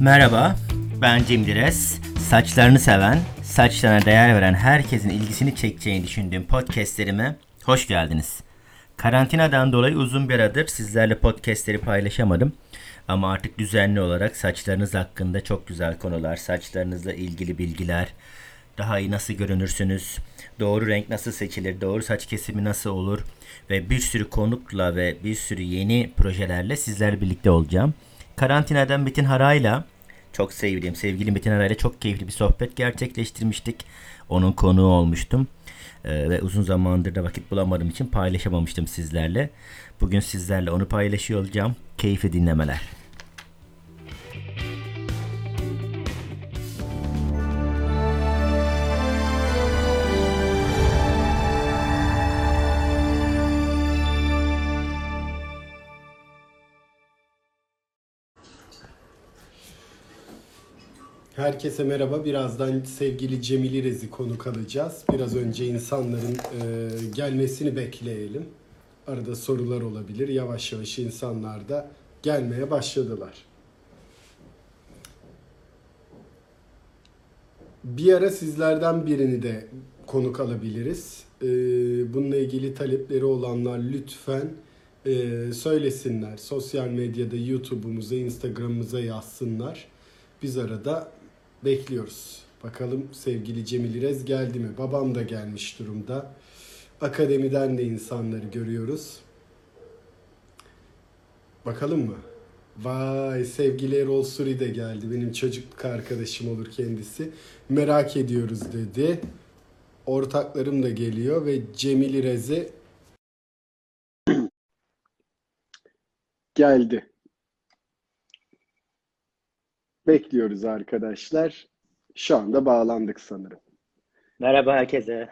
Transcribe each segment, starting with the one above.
Merhaba, ben Cem Dires. Saçlarını seven, saçlarına değer veren herkesin ilgisini çekeceğini düşündüğüm podcastlerime hoş geldiniz. Karantinadan dolayı uzun bir aradır sizlerle podcastleri paylaşamadım. Ama artık düzenli olarak saçlarınız hakkında çok güzel konular, saçlarınızla ilgili bilgiler, daha iyi nasıl görünürsünüz, doğru renk nasıl seçilir, doğru saç kesimi nasıl olur ve bir sürü konukla ve bir sürü yeni projelerle sizlerle birlikte olacağım. Karantinadan Metin Hara'yla çok sevdiğim sevgili Metin Hara'yla çok keyifli bir sohbet gerçekleştirmiştik. Onun konuğu olmuştum. Ee, ve uzun zamandır da vakit bulamadığım için paylaşamamıştım sizlerle. Bugün sizlerle onu paylaşıyor olacağım. Keyifli dinlemeler. Herkese merhaba. Birazdan sevgili Cemil Rez'i konuk alacağız. Biraz önce insanların e, gelmesini bekleyelim. Arada sorular olabilir. Yavaş yavaş insanlar da gelmeye başladılar. Bir ara sizlerden birini de konuk alabiliriz. E, bununla ilgili talepleri olanlar lütfen e, söylesinler. Sosyal medyada, YouTube'umuza, Instagram'ımıza yazsınlar. Biz arada bekliyoruz. Bakalım sevgili Cemil İrez geldi mi? Babam da gelmiş durumda. Akademiden de insanları görüyoruz. Bakalım mı? Vay sevgili Erol Suri de geldi. Benim çocukluk arkadaşım olur kendisi. Merak ediyoruz dedi. Ortaklarım da geliyor ve Cemil İrez'e geldi. Bekliyoruz arkadaşlar. Şu anda bağlandık sanırım. Merhaba herkese.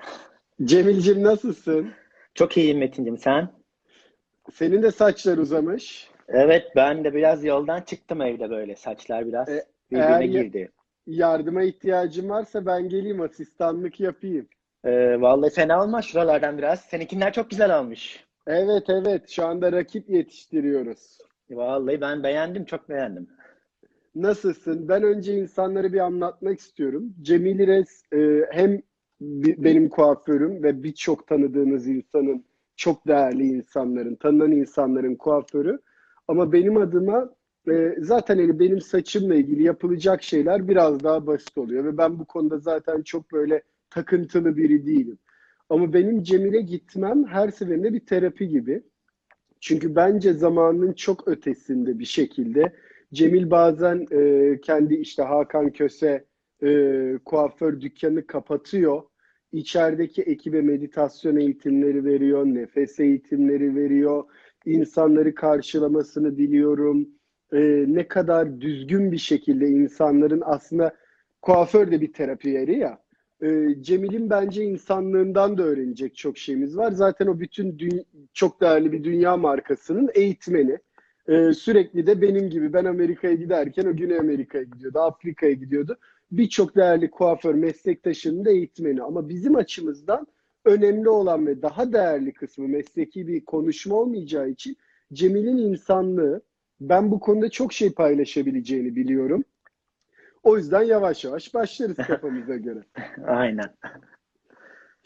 Cemil'cim nasılsın? Çok iyiyim Metin'cim sen? Senin de saçlar uzamış. Evet ben de biraz yoldan çıktım evde böyle. Saçlar biraz E, birbirine girdi. Yardıma ihtiyacın varsa ben geleyim asistanlık yapayım. Ee, vallahi fena olmaz şuralardan biraz. Seninkiler çok güzel olmuş. Evet evet şu anda rakip yetiştiriyoruz. Vallahi ben beğendim, çok beğendim. Nasılsın? Ben önce insanları bir anlatmak istiyorum. Cemil İrez e, hem benim kuaförüm ve birçok tanıdığınız insanın, çok değerli insanların, tanınan insanların kuaförü. Ama benim adıma e, zaten hani benim saçımla ilgili yapılacak şeyler biraz daha basit oluyor. Ve ben bu konuda zaten çok böyle takıntılı biri değilim. Ama benim Cemil'e gitmem her seferinde bir terapi gibi. Çünkü bence zamanın çok ötesinde bir şekilde Cemil bazen e, kendi işte Hakan Köse e, kuaför dükkanı kapatıyor. İçerideki ekibe meditasyon eğitimleri veriyor, nefes eğitimleri veriyor. İnsanları karşılamasını diliyorum. E, ne kadar düzgün bir şekilde insanların aslında kuaför de bir terapi yeri ya. E, Cemil'in bence insanlığından da öğrenecek çok şeyimiz var. Zaten o bütün çok değerli bir dünya markasının eğitmeni. Ee, sürekli de benim gibi ben Amerika'ya giderken o Güney Amerika'ya gidiyordu, Afrika'ya gidiyordu. Birçok değerli kuaför meslektaşının da eğitmeni. Ama bizim açımızdan önemli olan ve daha değerli kısmı mesleki bir konuşma olmayacağı için Cemil'in insanlığı ben bu konuda çok şey paylaşabileceğini biliyorum. O yüzden yavaş yavaş başlarız kafamıza göre. Aynen.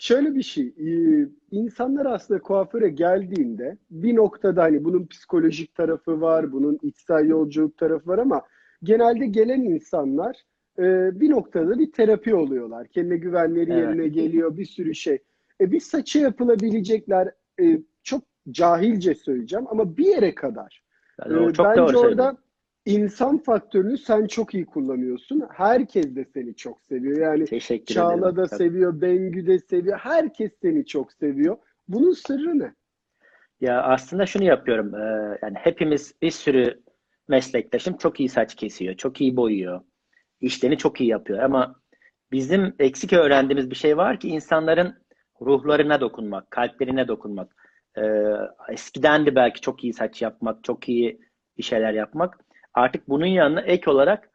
Şöyle bir şey, e, insanlar aslında kuaföre geldiğinde bir noktada hani bunun psikolojik tarafı var, bunun içsel yolculuk tarafı var ama genelde gelen insanlar e, bir noktada bir terapi oluyorlar. Kendine güvenleri Evet. yerine geliyor, bir sürü şey. E, bir saça yapılabilecekler, e, çok cahilce söyleyeceğim ama bir yere kadar. Yani çok Bence doğru söyledin. İnsan faktörünü sen çok iyi kullanıyorsun. Herkes de seni çok seviyor. Yani Teşekkür Çağla ederim. da Tabii. seviyor, Bengü de seviyor. Herkes seni çok seviyor. Bunun sırrı ne? Ya aslında şunu yapıyorum. ee, yani hepimiz bir sürü meslektaşım çok iyi saç kesiyor, çok iyi boyuyor. işlerini çok iyi yapıyor ama bizim eksik öğrendiğimiz bir şey var ki insanların ruhlarına dokunmak, kalplerine dokunmak. Ee, eskiden de belki çok iyi saç yapmak, çok iyi bir şeyler yapmak. Artık bunun yanına ek olarak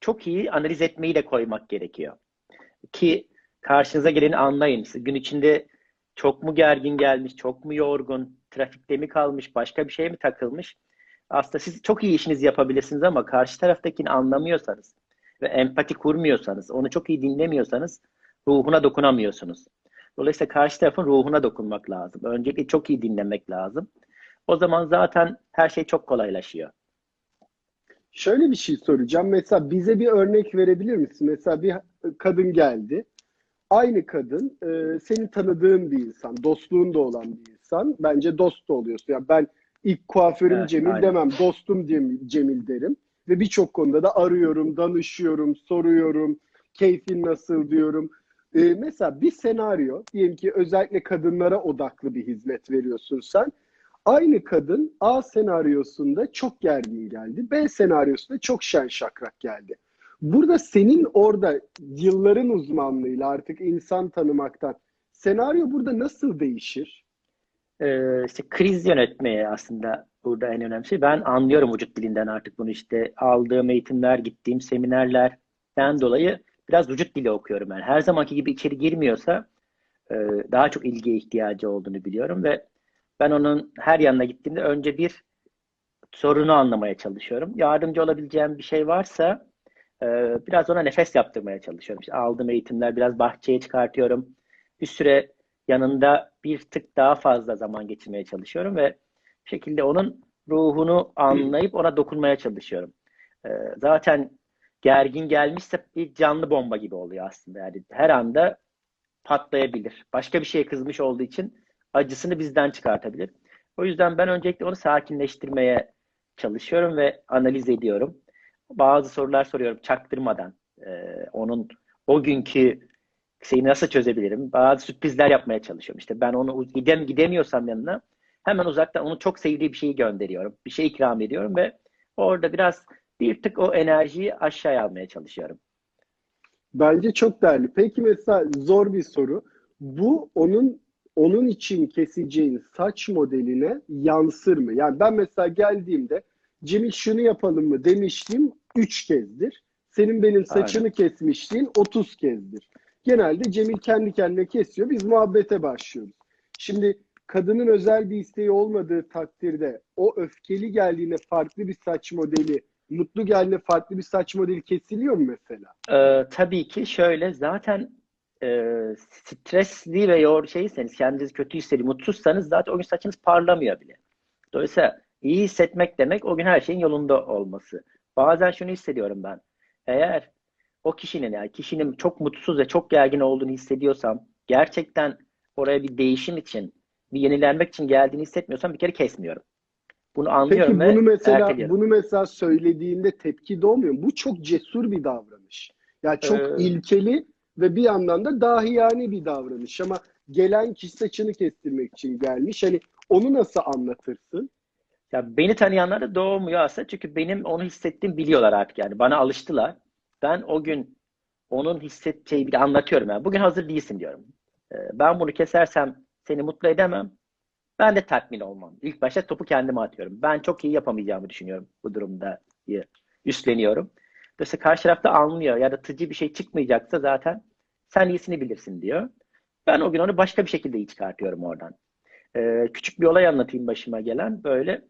çok iyi analiz etmeyi de koymak gerekiyor. Ki karşınıza geleni anlayın. Gün içinde çok mu gergin gelmiş, çok mu yorgun, trafikte mi kalmış, başka bir şey mi takılmış? aslında siz çok iyi işinizi yapabilirsiniz ama karşı taraftakini anlamıyorsanız ve empati kurmuyorsanız, onu çok iyi dinlemiyorsanız ruhuna dokunamıyorsunuz. Dolayısıyla karşı tarafın ruhuna dokunmak lazım. Öncelikle çok iyi dinlemek lazım. O zaman zaten her şey çok kolaylaşıyor. Şöyle bir şey soracağım. Mesela bize bir örnek verebilir misin? Mesela bir kadın geldi. Aynı kadın e, senin tanıdığın bir insan, dostluğun da olan bir insan. Bence dost da oluyorsun. Yani ben ilk kuaförüm Evet, Cemil aynen. demem, dostum Cemil, Cemil derim. Ve birçok konuda da arıyorum, danışıyorum, soruyorum, keyfin nasıl diyorum. E, mesela bir senaryo, diyelim ki özellikle kadınlara odaklı bir hizmet veriyorsun sen. Aynı kadın A senaryosunda çok gergin geldi. B senaryosunda çok şen şakrak geldi. Burada senin orada yılların uzmanlığıyla artık insan tanımaktan senaryo burada nasıl değişir? Ee, işte kriz yönetmeye aslında burada en önemli şey. Ben anlıyorum vücut dilinden artık bunu işte aldığım eğitimler, gittiğim seminerlerden dolayı biraz vücut dili okuyorum ben. Her zamanki gibi içeri girmiyorsa e, daha çok ilgiye ihtiyacı olduğunu biliyorum ve ben onun her yanına gittiğimde önce bir sorunu anlamaya çalışıyorum. Yardımcı olabileceğim bir şey varsa e, biraz ona nefes yaptırmaya çalışıyorum. İşte aldığım eğitimler biraz bahçeye çıkartıyorum. Bir süre yanında bir tık daha fazla zaman geçirmeye çalışıyorum ve bir şekilde onun ruhunu anlayıp ona dokunmaya çalışıyorum. Ee, zaten gergin gelmişse bir canlı bomba gibi oluyor aslında. Yani her anda patlayabilir. Başka bir şeye kızmış olduğu için acısını bizden çıkartabilir. O yüzden ben öncelikle onu sakinleştirmeye çalışıyorum ve analiz ediyorum. Bazı sorular soruyorum çaktırmadan. Ee, onun o günkü şeyi nasıl çözebilirim? Bazı sürprizler yapmaya çalışıyorum. İşte ben onu gidem gidemiyorsam yanına hemen uzaktan onu çok sevdiği bir şeyi gönderiyorum. Bir şey ikram ediyorum ve orada biraz bir tık o enerjiyi aşağıya almaya çalışıyorum. Bence çok değerli. Peki mesela zor bir soru. Bu onun onun için keseceğin saç modeline yansır mı? Yani ben mesela geldiğimde Cemil şunu yapalım mı demiştim 3 kezdir. Senin benim saçını kesmişliğin 30 kezdir. Genelde Cemil kendi kendine kesiyor. Biz muhabbete başlıyoruz. Şimdi kadının özel bir isteği olmadığı takdirde o öfkeli geldiğinde farklı bir saç modeli, mutlu geldiğinde farklı bir saç modeli kesiliyor mu mesela? Ee, tabii ki şöyle zaten e, stresli ve yor şeyseniz kendinizi kötü hissediyor, mutsuzsanız zaten o gün saçınız parlamıyor bile. Dolayısıyla iyi hissetmek demek o gün her şeyin yolunda olması. Bazen şunu hissediyorum ben. Eğer o kişinin yani kişinin çok mutsuz ve çok gergin olduğunu hissediyorsam gerçekten oraya bir değişim için bir yenilenmek için geldiğini hissetmiyorsam bir kere kesmiyorum. Bunu anlıyorum Peki bunu mesela erteliyorum. bunu mesela söylediğinde tepki doğmuyor mu? Bu çok cesur bir davranış. Yani çok Ee, ilkeli ve bir yandan da dahiyane bir davranış ama gelen kişi saçını kestirmek için gelmiş. Hani onu nasıl anlatırsın? Ya beni tanıyanlar da doğmuyor aslında çünkü benim onu hissettiğimi biliyorlar artık yani bana alıştılar. Ben o gün onun hissedeceği bir anlatıyorum yani. Bugün hazır değilsin diyorum. Ee, Ben bunu kesersem seni mutlu edemem. Ben de tatmin olmam. İlk başta topu kendime atıyorum. Ben çok iyi yapamayacağımı düşünüyorum bu durumda diye üstleniyorum. Dolayısıyla karşı tarafta anlıyor. Yaratıcı bir şey çıkmayacaksa zaten sen iyisini bilirsin diyor. Ben o gün onu başka bir şekilde iyi çıkartıyorum oradan. Ee, küçük bir olay anlatayım başıma gelen. Böyle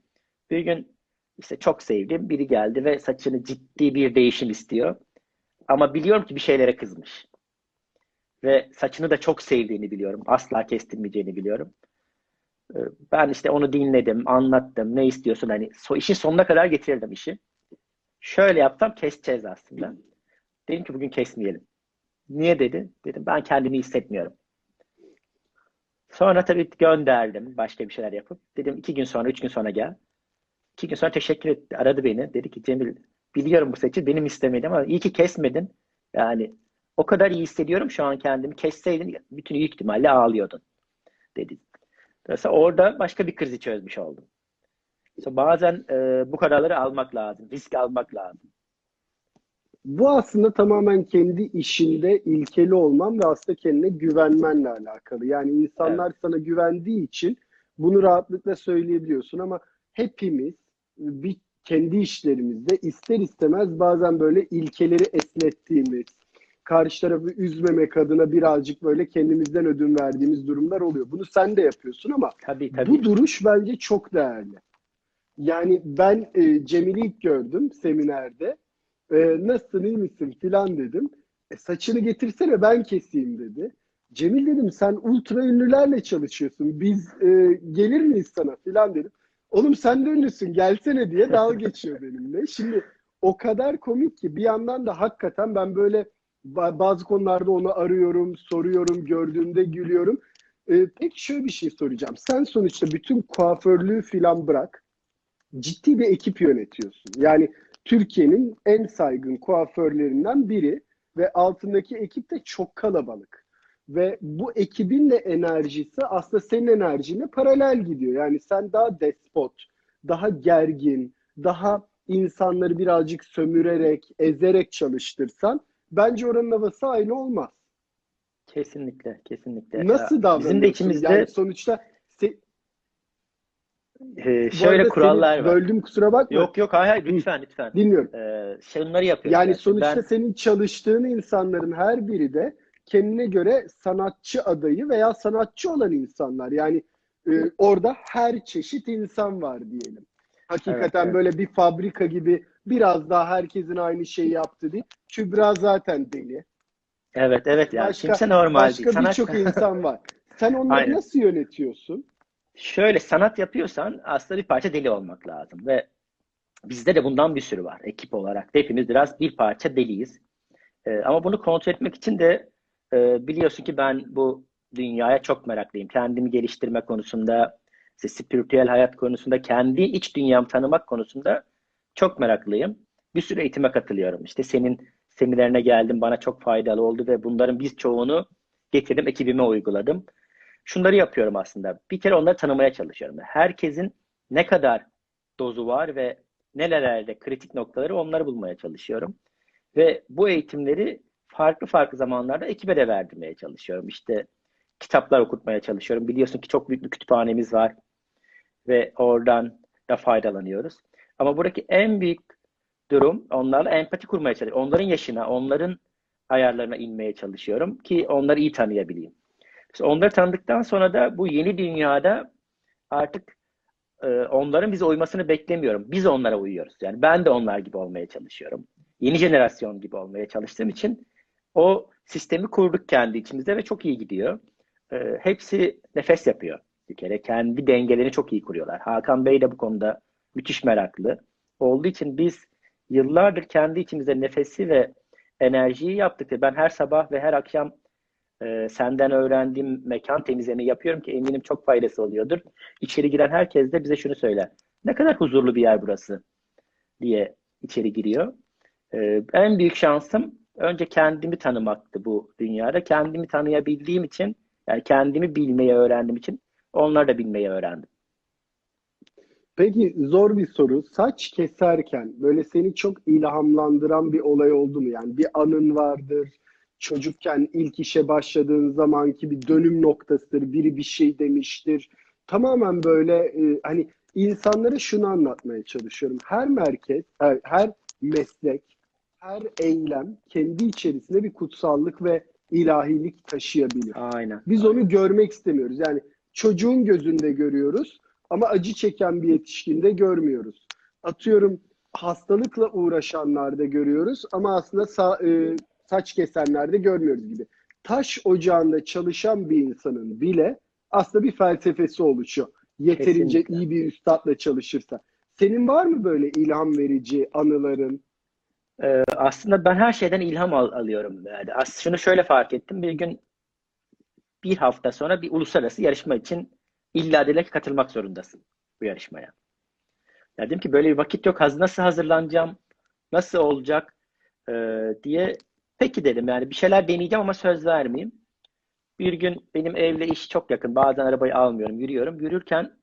bir gün işte çok sevdiğim biri geldi ve saçını ciddi bir değişim istiyor. Ama biliyorum ki bir şeylere kızmış. Ve saçını da çok sevdiğini biliyorum. Asla kestirmeyeceğini biliyorum. Ee, Ben işte onu dinledim, anlattım. Ne istiyorsun hani so işin sonuna kadar getirdim işi. Şöyle yapsam keseceğiz aslında. Dedim ki bugün kesmeyelim. Niye dedi? Dedim ben kendimi hissetmiyorum. Sonra tabii gönderdim başka bir şeyler yapıp. Dedim iki gün sonra, üç gün sonra gel. İki gün sonra teşekkür etti. Aradı beni. Dedi ki Cemil biliyorum bu saçı benim istemedim ama iyi ki kesmedin. Yani o kadar iyi hissediyorum şu an kendimi. Kesseydin bütün ihtimalle ağlıyordun dedi. Dolayısıyla orada başka bir krizi çözmüş oldum. İşte bazen e, bu kararları almak lazım. Risk almak lazım. Bu aslında tamamen kendi işinde ilkeli olman ve aslında kendine güvenmenle alakalı. Yani insanlar sana güvendiği için bunu rahatlıkla söyleyebiliyorsun ama hepimiz bir kendi işlerimizde ister istemez bazen böyle ilkeleri esnettiğimiz, karşı tarafı üzmemek adına birazcık böyle kendimizden ödün verdiğimiz durumlar oluyor. Bunu sen de yapıyorsun ama Tabii tabii. bu duruş bence çok değerli. Yani ben e, Cemil'i ilk gördüm seminerde. E, nasılsın iyi misin filan dedim. E, saçını getirsene ben keseyim dedi. Cemil dedim sen ultra ünlülerle çalışıyorsun. Biz e, gelir miyiz sana filan dedim. Oğlum sen de ünlüsün gelsene diye dalga geçiyor benimle. Şimdi o kadar komik ki bir yandan da hakikaten ben böyle bazı konularda onu arıyorum, soruyorum, gördüğümde gülüyorum. Ee, peki şöyle bir şey soracağım. Sen sonuçta bütün kuaförlüğü filan bırak. Ciddi bir ekip yönetiyorsun. Yani Türkiye'nin en saygın kuaförlerinden biri ve altındaki ekip de çok kalabalık. Ve bu ekibin de enerjisi aslında senin enerjine paralel gidiyor. Yani sen daha despot, daha gergin, daha insanları birazcık sömürerek, ezerek çalıştırsan bence oranın havası aynı olmaz. Kesinlikle, kesinlikle. Nasıl davranıyorsun? Bizim de içimizde yani sonuçta. Ee, şöyle kurallar var. Böldüm kusura bakma. Yok yok hayır, hayır lütfen lütfen. Dinliyorum. Ee, şunları yapıyoruz. Yani, yani sonuçta ben... senin çalıştığın insanların her biri de kendine göre sanatçı adayı veya sanatçı olan insanlar. Yani e, orada her çeşit insan var diyelim. Hakikaten evet, evet. böyle bir fabrika gibi biraz daha herkesin aynı şeyi yaptı değil. Kübra zaten deli. Evet evet yani başka, kimse normal başka değil. Başka birçok insan var. Sen onları Aynen. nasıl yönetiyorsun? Şöyle sanat yapıyorsan aslında bir parça deli olmak lazım ve bizde de bundan bir sürü var ekip olarak. Hepimiz biraz bir parça deliyiz. Ee, ama bunu kontrol etmek için de e, biliyorsun ki ben bu dünyaya çok meraklıyım. Kendimi geliştirme konusunda, işte spiritüel hayat konusunda, kendi iç dünyamı tanımak konusunda çok meraklıyım. Bir sürü eğitime katılıyorum. İşte senin seminerine geldim, bana çok faydalı oldu ve bunların biz çoğunu getirdim, ekibime uyguladım. Şunları yapıyorum aslında. Bir kere onları tanımaya çalışıyorum. Herkesin ne kadar dozu var ve nelerde kritik noktaları onları bulmaya çalışıyorum. Ve bu eğitimleri farklı farklı zamanlarda ekibe de verdirmeye çalışıyorum. İşte kitaplar okutmaya çalışıyorum. Biliyorsun ki çok büyük bir kütüphanemiz var ve oradan da faydalanıyoruz. Ama buradaki en büyük durum onlarla empati kurmaya çalışıyorum. Onların yaşına, onların ayarlarına inmeye çalışıyorum ki onları iyi tanıyabileyim. İşte onları tanıdıktan sonra da bu yeni dünyada artık e, onların bize uymasını beklemiyorum. Biz onlara uyuyoruz. Yani ben de onlar gibi olmaya çalışıyorum. Yeni jenerasyon gibi olmaya çalıştığım için o sistemi kurduk kendi içimizde ve çok iyi gidiyor. E, hepsi nefes yapıyor bir kere. Kendi dengelerini çok iyi kuruyorlar. Hakan Bey de bu konuda müthiş meraklı. Olduğu için biz yıllardır kendi içimizde nefesi ve enerjiyi yaptık. Ben her sabah ve her akşam e, senden öğrendiğim mekan temizlemeyi yapıyorum ki eminim çok faydası oluyordur. İçeri giren herkes de bize şunu söyler. Ne kadar huzurlu bir yer burası diye içeri giriyor. E, en büyük şansım önce kendimi tanımaktı bu dünyada. Kendimi tanıyabildiğim için yani kendimi bilmeyi öğrendiğim için onları da bilmeyi öğrendim. Peki zor bir soru. Saç keserken böyle seni çok ilhamlandıran bir olay oldu mu? Yani bir anın vardır. Çocukken ilk işe başladığın zamanki bir dönüm noktasıdır. Biri bir şey demiştir. Tamamen böyle e, hani insanlara şunu anlatmaya çalışıyorum. Her merkez, her, her meslek, her eylem kendi içerisinde bir kutsallık ve ilahilik taşıyabilir. Aynen. Biz onu görmek istemiyoruz. Yani çocuğun gözünde görüyoruz ama acı çeken bir yetişkinde görmüyoruz. Atıyorum hastalıkla uğraşanlarda görüyoruz ama aslında sa- e, saç kesenlerde görmüyoruz gibi. Taş ocağında çalışan bir insanın bile aslında bir felsefesi oluşuyor. Yeterince Kesinlikle. iyi bir üstadla çalışırsa. Senin var mı böyle ilham verici anıların? Ee, aslında ben her şeyden ilham al- alıyorum. Yani aslında şunu şöyle fark ettim. Bir gün bir hafta sonra bir uluslararası yarışma için illa dediler ki katılmak zorundasın bu yarışmaya. Ya dedim ki böyle bir vakit yok. Nasıl hazırlanacağım? Nasıl olacak? Ee, diye peki dedim yani bir şeyler deneyeceğim ama söz vermeyeyim. Bir gün benim evle iş çok yakın. Bazen arabayı almıyorum, yürüyorum. Yürürken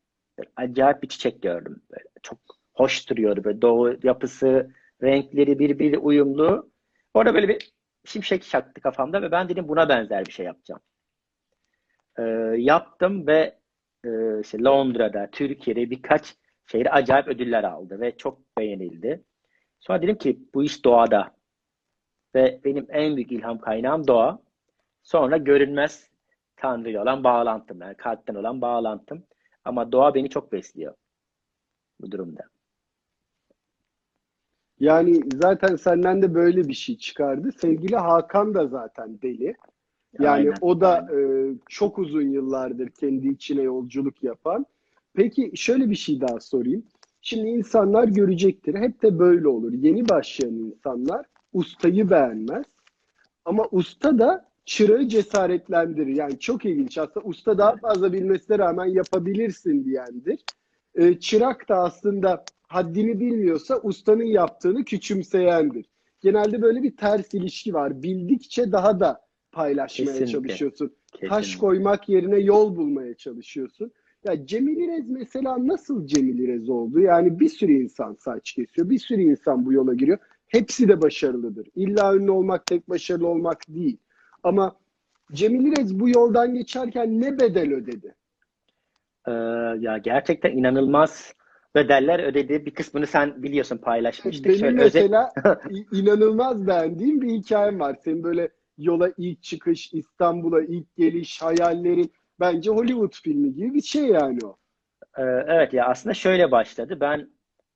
acayip bir çiçek gördüm. Böyle çok hoş duruyordu. Böyle doğu yapısı, renkleri birbiriyle uyumlu. Orada böyle bir şimşek çaktı kafamda ve ben dedim buna benzer bir şey yapacağım. Ee, yaptım ve e, işte Londra'da, Türkiye'de birkaç şehirde acayip ödüller aldı ve çok beğenildi. Sonra dedim ki bu iş doğada ve benim en büyük ilham kaynağım doğa. Sonra görünmez Tanrı olan bağlantım, yani kalpten olan bağlantım. Ama doğa beni çok besliyor. bu durumda. Yani zaten senden de böyle bir şey çıkardı. Sevgili Hakan da zaten deli. Yani Aynen, o da aynen. e, çok uzun yıllardır kendi içine yolculuk yapan. Peki şöyle bir şey daha sorayım. Şimdi insanlar görecektir. Hep de böyle olur. Yeni başlayan insanlar ustayı beğenmez. Ama usta da çırağı cesaretlendirir. Yani çok ilginç. Aslında usta daha fazla bilmesine rağmen yapabilirsin diyendir. E, çırak da aslında haddini bilmiyorsa ustanın yaptığını küçümseyendir. Genelde böyle bir ters ilişki var. Bildikçe daha da paylaşmaya Kesinlikle. çalışıyorsun. Taş Kesinlikle. koymak yerine yol bulmaya çalışıyorsun. Ya Cemil İrez mesela nasıl Cemil İrez oldu? Yani bir sürü insan saç kesiyor. Bir sürü insan bu yola giriyor. Hepsi de başarılıdır. İlla ünlü olmak tek başarılı olmak değil. Ama Cemil İrez bu yoldan geçerken ne bedel ödedi? Ee, ya gerçekten inanılmaz bedeller ödedi. Bir kısmını sen biliyorsun paylaşmıştık. Benim Şöyle özet- mesela i- inanılmaz beğendiğim bir hikayem var. Senin böyle yola ilk çıkış, İstanbul'a ilk geliş, hayallerin bence Hollywood filmi gibi bir şey yani o. Ee, Evet ya aslında şöyle başladı. Ben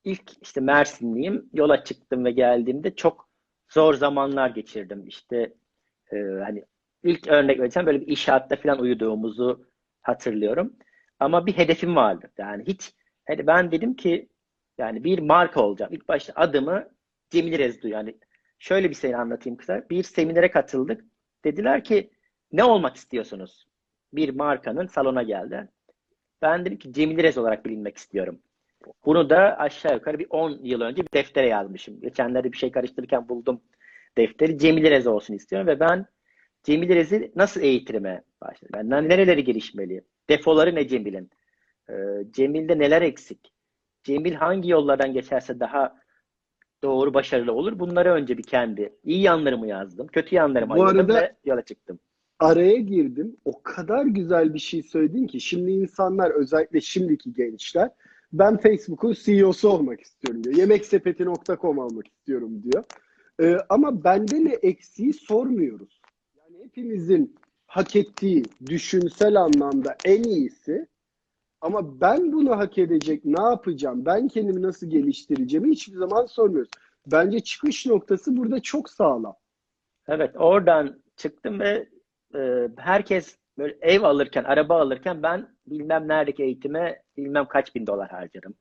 ilk işte Mersinliyim. Yola çıktım ve geldiğimde çok zor zamanlar geçirdim. İşte e, hani ilk örnek vereceğim böyle bir inşaatta falan uyuduğumuzu hatırlıyorum. Ama bir hedefim vardı. Yani hiç hani ben dedim ki yani bir marka olacağım. İlk başta adımı Cemil Rezdu yani şöyle bir şey anlatayım kısa. Bir seminere katıldık. Dediler ki ne olmak istiyorsunuz? Bir markanın salona geldi. Ben dedim ki Cemil Rez olarak bilinmek istiyorum. Bunu da aşağı yukarı bir 10 yıl önce bir deftere yazmışım. Geçenlerde bir şey karıştırırken buldum defteri. Cemil Rez olsun istiyorum ve ben Cemil Rez'i nasıl eğitirime başladım? Ben nereleri gelişmeli? Defoları ne Cemil'in? Ee, Cemil'de neler eksik? Cemil hangi yollardan geçerse daha doğru başarılı olur? Bunları önce bir kendi iyi yanlarımı yazdım. Kötü yanlarımı Bu arada- ve yola çıktım. araya girdim. O kadar güzel bir şey söyledin ki şimdi insanlar özellikle şimdiki gençler ben Facebook'un CEO'su olmak istiyorum diyor. Yemeksepeti.com almak istiyorum diyor. Ee, ama bende ne eksiği sormuyoruz. Yani hepimizin hak ettiği düşünsel anlamda en iyisi ama ben bunu hak edecek ne yapacağım? Ben kendimi nasıl geliştireceğimi hiçbir zaman sormuyoruz. Bence çıkış noktası burada çok sağlam. Evet, oradan çıktım ve e, herkes böyle ev alırken, araba alırken ben bilmem neredeki eğitime bilmem kaç bin dolar harcarım.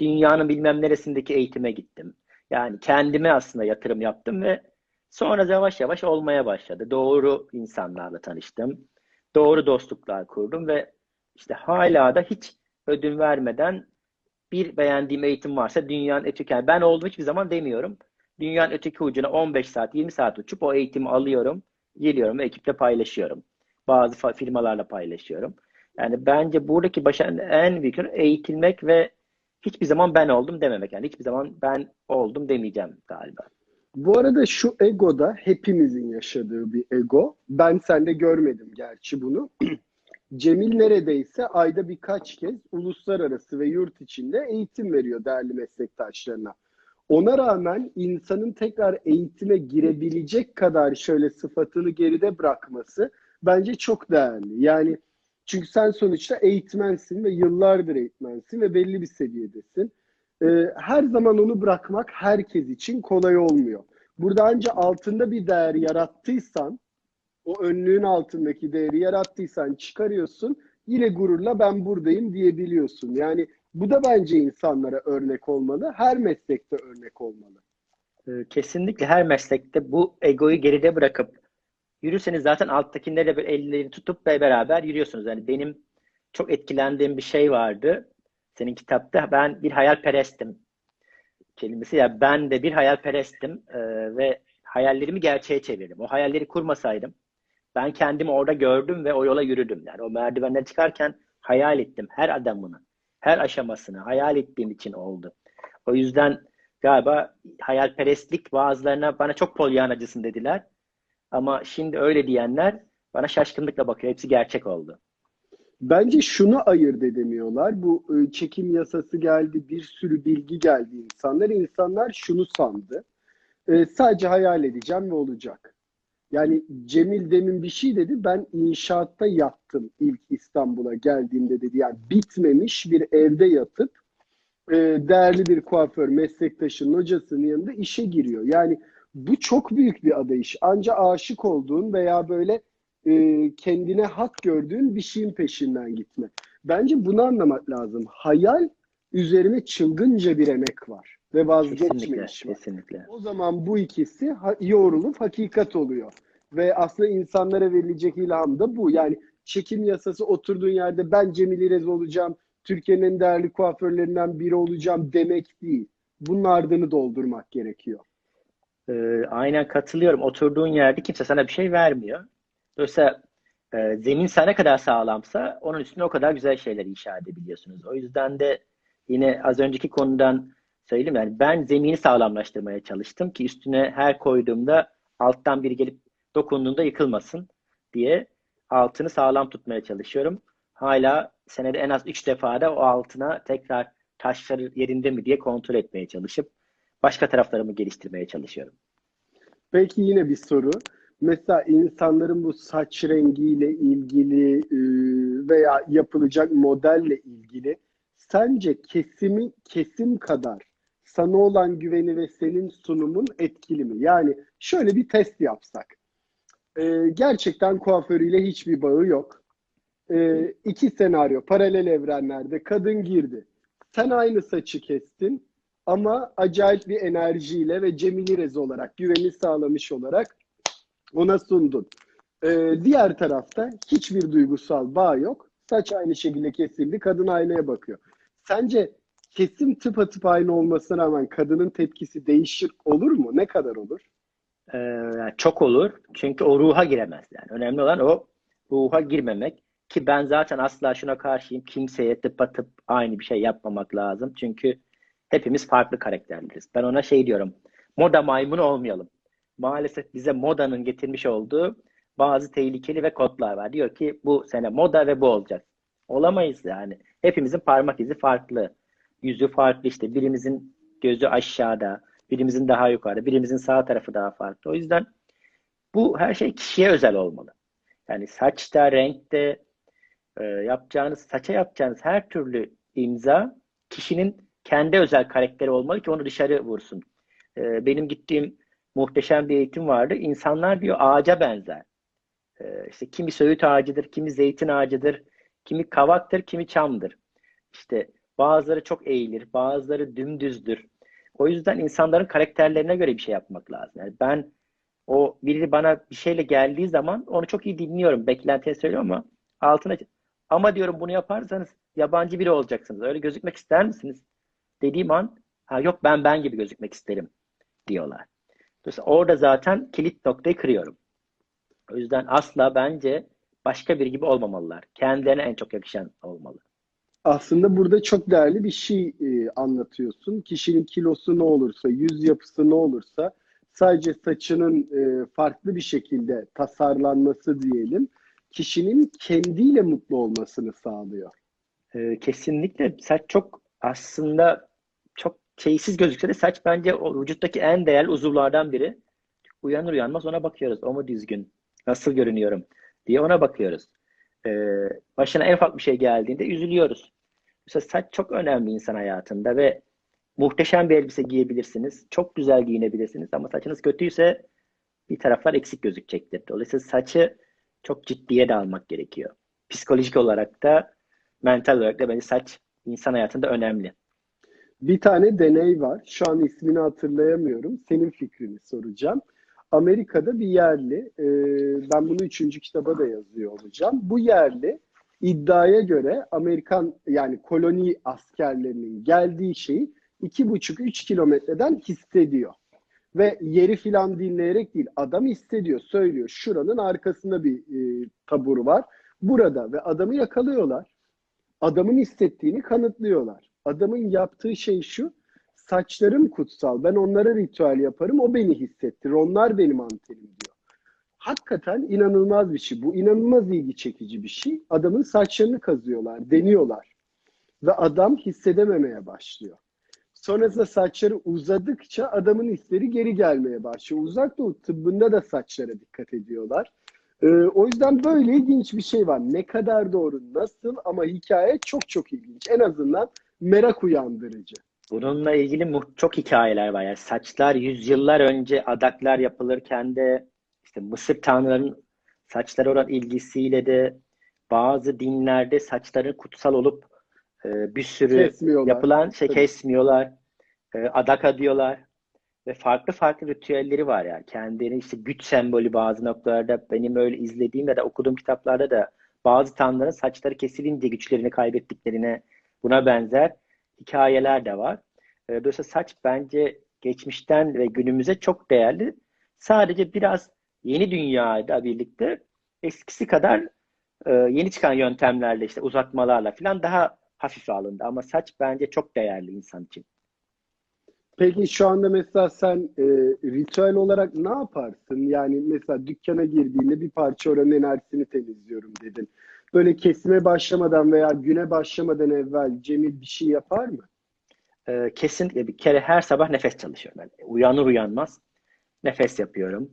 Dünyanın bilmem neresindeki eğitime gittim. Yani kendime aslında yatırım yaptım ve sonra yavaş yavaş olmaya başladı. Doğru insanlarla tanıştım. Doğru dostluklar kurdum ve işte hala da hiç ödün vermeden bir beğendiğim eğitim varsa dünyanın öteki yani ben oldum hiçbir zaman demiyorum. Dünyanın öteki ucuna 15 saat, 20 saat uçup o eğitimi alıyorum, geliyorum ve ekiple paylaşıyorum. Bazı firmalarla paylaşıyorum. Yani bence buradaki başarının en büyük yönü eğitilmek ve hiçbir zaman ben oldum dememek. Yani hiçbir zaman ben oldum demeyeceğim galiba. Bu arada şu ego da hepimizin yaşadığı bir ego. Ben sende görmedim gerçi bunu. Cemil neredeyse ayda birkaç kez uluslararası ve yurt içinde eğitim veriyor değerli meslektaşlarına. Ona rağmen insanın tekrar eğitime girebilecek kadar şöyle sıfatını geride bırakması bence çok değerli. Yani çünkü sen sonuçta eğitmensin ve yıllardır eğitmensin ve belli bir seviyedesin. Ee, her zaman onu bırakmak herkes için kolay olmuyor. Burada ancak altında bir değer yarattıysan, o önlüğün altındaki değeri yarattıysan çıkarıyorsun, yine gururla ben buradayım diyebiliyorsun. Yani bu da bence insanlara örnek olmalı, her meslekte örnek olmalı. Ee, Kesinlikle her meslekte bu egoyu geride bırakıp yürürseniz zaten alttakilerle böyle ellerini tutup ve beraber yürüyorsunuz. Yani benim çok etkilendiğim bir şey vardı. Senin kitapta ben bir hayalperestim kelimesi ya ben de bir hayalperestim ee, ve hayallerimi gerçeğe çevirdim. O hayalleri kurmasaydım ben kendimi orada gördüm ve o yola yürüdüm. Yani o merdivenler çıkarken hayal ettim her adamını, her aşamasını hayal ettiğim için oldu. O yüzden galiba hayalperestlik bazılarına bana çok polyanacısın dediler. Ama şimdi öyle diyenler bana şaşkınlıkla bakıyor. Hepsi gerçek oldu. Bence şunu ayırt edemiyorlar. Bu e, çekim yasası geldi, bir sürü bilgi geldi insanlar. İnsanlar şunu sandı. E, sadece hayal edeceğim ve olacak. Yani Cemil demin bir şey dedi. Ben inşaatta yattım ilk İstanbul'a geldiğimde dedi. Yani bitmemiş bir evde yatıp e, değerli bir kuaför meslektaşının hocasının yanında işe giriyor. Yani bu çok büyük bir adayış. Anca aşık olduğun veya böyle e, kendine hak gördüğün bir şeyin peşinden gitme. Bence bunu anlamak lazım. Hayal üzerine çılgınca bir emek var ve vazgeçme Kesinlikle, iş var. kesinlikle. O zaman bu ikisi ha- yoğrulup hakikat oluyor. Ve aslında insanlara verilecek ilham da bu. Yani çekim yasası oturduğun yerde ben Cemil İrez olacağım, Türkiye'nin en değerli kuaförlerinden biri olacağım demek değil. Bunun ardını doldurmak gerekiyor. Ee, aynen katılıyorum. Oturduğun yerde kimse sana bir şey vermiyor. Dolayısıyla e, zemin sana kadar sağlamsa onun üstüne o kadar güzel şeyler inşa edebiliyorsunuz. O yüzden de yine az önceki konudan söyleyeyim yani ben zemini sağlamlaştırmaya çalıştım ki üstüne her koyduğumda alttan biri gelip dokunduğunda yıkılmasın diye altını sağlam tutmaya çalışıyorum. Hala senede en az 3 defada o altına tekrar taşları yerinde mi diye kontrol etmeye çalışıp başka taraflarımı geliştirmeye çalışıyorum. Peki yine bir soru. Mesela insanların bu saç rengiyle ilgili e, veya yapılacak modelle ilgili sence kesimi kesim kadar sana olan güveni ve senin sunumun etkili mi? Yani şöyle bir test yapsak. E, gerçekten kuaförüyle hiçbir bağı yok. E, iki senaryo paralel evrenlerde kadın girdi. Sen aynı saçı kestin ama acayip bir enerjiyle ve Cemil İrez olarak güveni sağlamış olarak ona sundun. Ee, diğer tarafta hiçbir duygusal bağ yok. Saç aynı şekilde kesildi. Kadın aynaya bakıyor. Sence kesim tıpatıp aynı olmasına rağmen kadının tepkisi değişir olur mu? Ne kadar olur? Ee, çok olur. Çünkü o ruha giremez yani. Önemli olan o ruha girmemek. Ki ben zaten asla şuna karşıyım. Kimseye tıpatıp aynı bir şey yapmamak lazım. Çünkü hepimiz farklı karakterleriz. Ben ona şey diyorum. Moda maymunu olmayalım. Maalesef bize modanın getirmiş olduğu bazı tehlikeli ve kodlar var. Diyor ki bu sene moda ve bu olacak. Olamayız yani. Hepimizin parmak izi farklı. Yüzü farklı işte. Birimizin gözü aşağıda, birimizin daha yukarıda, birimizin sağ tarafı daha farklı. O yüzden bu her şey kişiye özel olmalı. Yani saçta, renkte, e, yapacağınız, saça yapacağınız her türlü imza kişinin kendi özel karakteri olmalı ki onu dışarı vursun. E, benim gittiğim muhteşem bir eğitim vardı. İnsanlar diyor ağaca benzer. E, işte kimi söğüt ağacıdır, kimi zeytin ağacıdır, kimi kavaktır, kimi çamdır. İşte bazıları çok eğilir, bazıları dümdüzdür. O yüzden insanların karakterlerine göre bir şey yapmak lazım. Yani ben o biri bana bir şeyle geldiği zaman onu çok iyi dinliyorum. Beklentiye söylüyorum ama altına ama diyorum bunu yaparsanız yabancı biri olacaksınız. Öyle gözükmek ister misiniz? Dediğim an ha yok ben ben gibi gözükmek isterim diyorlar. Dolayısıyla orada zaten kilit noktayı kırıyorum. O yüzden asla bence başka biri gibi olmamalılar. Kendilerine en çok yakışan olmalı. Aslında burada çok değerli bir şey e, anlatıyorsun. Kişinin kilosu ne olursa, yüz yapısı ne olursa sadece saçının e, farklı bir şekilde tasarlanması diyelim, kişinin kendiyle mutlu olmasını sağlıyor. Ee, kesinlikle saç çok aslında çok şeysiz gözükse de saç bence o vücuttaki en değerli uzuvlardan biri. Uyanır uyanmaz ona bakıyoruz. O mu düzgün? Nasıl görünüyorum? diye ona bakıyoruz. Ee, başına en ufak bir şey geldiğinde üzülüyoruz. Mesela saç çok önemli insan hayatında ve muhteşem bir elbise giyebilirsiniz. Çok güzel giyinebilirsiniz ama saçınız kötüyse bir taraflar eksik gözükecektir. Dolayısıyla saçı çok ciddiye de almak gerekiyor. Psikolojik olarak da mental olarak da bence saç insan hayatında önemli. Bir tane deney var. Şu an ismini hatırlayamıyorum. Senin fikrini soracağım. Amerika'da bir yerli, e, ben bunu üçüncü kitaba da yazıyor olacağım. Bu yerli iddiaya göre Amerikan yani koloni askerlerinin geldiği şeyi iki buçuk üç kilometreden hissediyor. Ve yeri filan dinleyerek değil adam hissediyor, söylüyor. Şuranın arkasında bir e, tabur var. Burada ve adamı yakalıyorlar. Adamın hissettiğini kanıtlıyorlar. Adamın yaptığı şey şu. Saçlarım kutsal. Ben onlara ritüel yaparım. O beni hissettirir. Onlar benim antenim diyor. Hakikaten inanılmaz bir şey. Bu inanılmaz ilgi çekici bir şey. Adamın saçlarını kazıyorlar, deniyorlar. Ve adam hissedememeye başlıyor. Sonrasında saçları uzadıkça adamın hisleri geri gelmeye başlıyor. Uzak Doğu tıbbında da saçlara dikkat ediyorlar. Ee, o yüzden böyle ilginç bir şey var. Ne kadar doğru, nasıl ama hikaye çok çok ilginç. En azından merak uyandırıcı. Bununla ilgili çok hikayeler var. Yani saçlar yüzyıllar önce adaklar yapılırken de işte Mısır tanrılarının saçlara olan ilgisiyle de bazı dinlerde saçların kutsal olup e, bir sürü yapılan şey Tabii. kesmiyorlar. E, adaka diyorlar. Ve farklı farklı ritüelleri var yani. Kendini işte güç sembolü bazı noktalarda benim öyle izlediğim ya da okuduğum kitaplarda da bazı tanrıların saçları kesilince güçlerini kaybettiklerine buna benzer hikayeler de var. E, dolayısıyla saç bence geçmişten ve günümüze çok değerli. Sadece biraz yeni dünyayla birlikte eskisi kadar e, yeni çıkan yöntemlerle işte uzatmalarla falan daha hafif alındı. Ama saç bence çok değerli insan için. Peki şu anda mesela sen e, ritüel olarak ne yaparsın? Yani mesela dükkana girdiğinde bir parça oranın enerjisini temizliyorum dedin. Böyle kesime başlamadan veya güne başlamadan evvel Cemil bir şey yapar mı? Ee, kesinlikle bir kere her sabah nefes çalışıyorum. Yani uyanır uyanmaz nefes yapıyorum.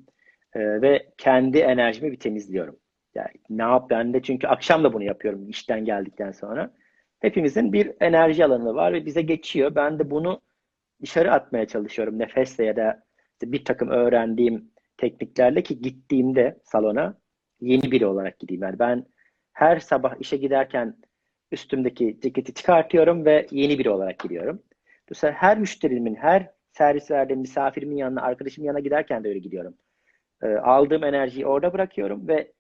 Ee, ve kendi enerjimi bir temizliyorum. Yani ne yap ben de çünkü akşam da bunu yapıyorum işten geldikten sonra. Hepimizin bir enerji alanı var ve bize geçiyor. Ben de bunu dışarı atmaya çalışıyorum nefesle ya da işte bir takım öğrendiğim tekniklerle ki gittiğimde salona yeni biri olarak gideyim. Yani ben her sabah işe giderken üstümdeki ceketi çıkartıyorum ve yeni biri olarak gidiyorum. Dolayısıyla her müşterimin, her servis verdiğim misafirimin yanına, arkadaşımın yanına giderken de öyle gidiyorum. E, aldığım enerjiyi orada bırakıyorum ve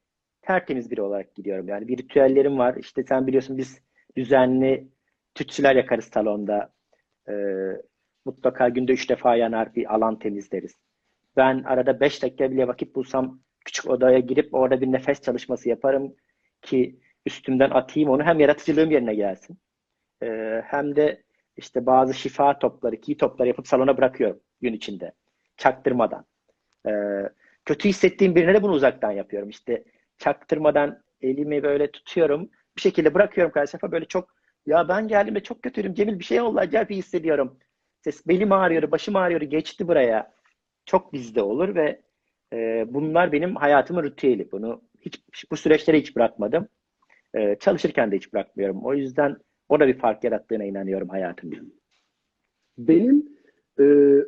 tertemiz biri olarak gidiyorum. Yani bir ritüellerim var. İşte sen biliyorsun biz düzenli tütsüler yakarız salonda. E, mutlaka günde üç defa yanar bir alan temizleriz. Ben arada beş dakika bile vakit bulsam küçük odaya girip orada bir nefes çalışması yaparım ki üstümden atayım onu hem yaratıcılığım yerine gelsin. E, hem de işte bazı şifa topları, ki topları yapıp salona bırakıyorum gün içinde. Çaktırmadan. E, kötü hissettiğim birine de bunu uzaktan yapıyorum. İşte çaktırmadan elimi böyle tutuyorum. Bir şekilde bırakıyorum karşı böyle çok ya ben geldim ve çok kötüyüm. Cemil bir şey oldu acayip hissediyorum. Ses belim ağrıyor, başım ağrıyor. Geçti buraya. Çok bizde olur ve e, bunlar benim hayatımın ritüeli. Bunu hiç bu süreçleri hiç bırakmadım. E, çalışırken de hiç bırakmıyorum. O yüzden o da bir fark yarattığına inanıyorum hayatımda. Benim e,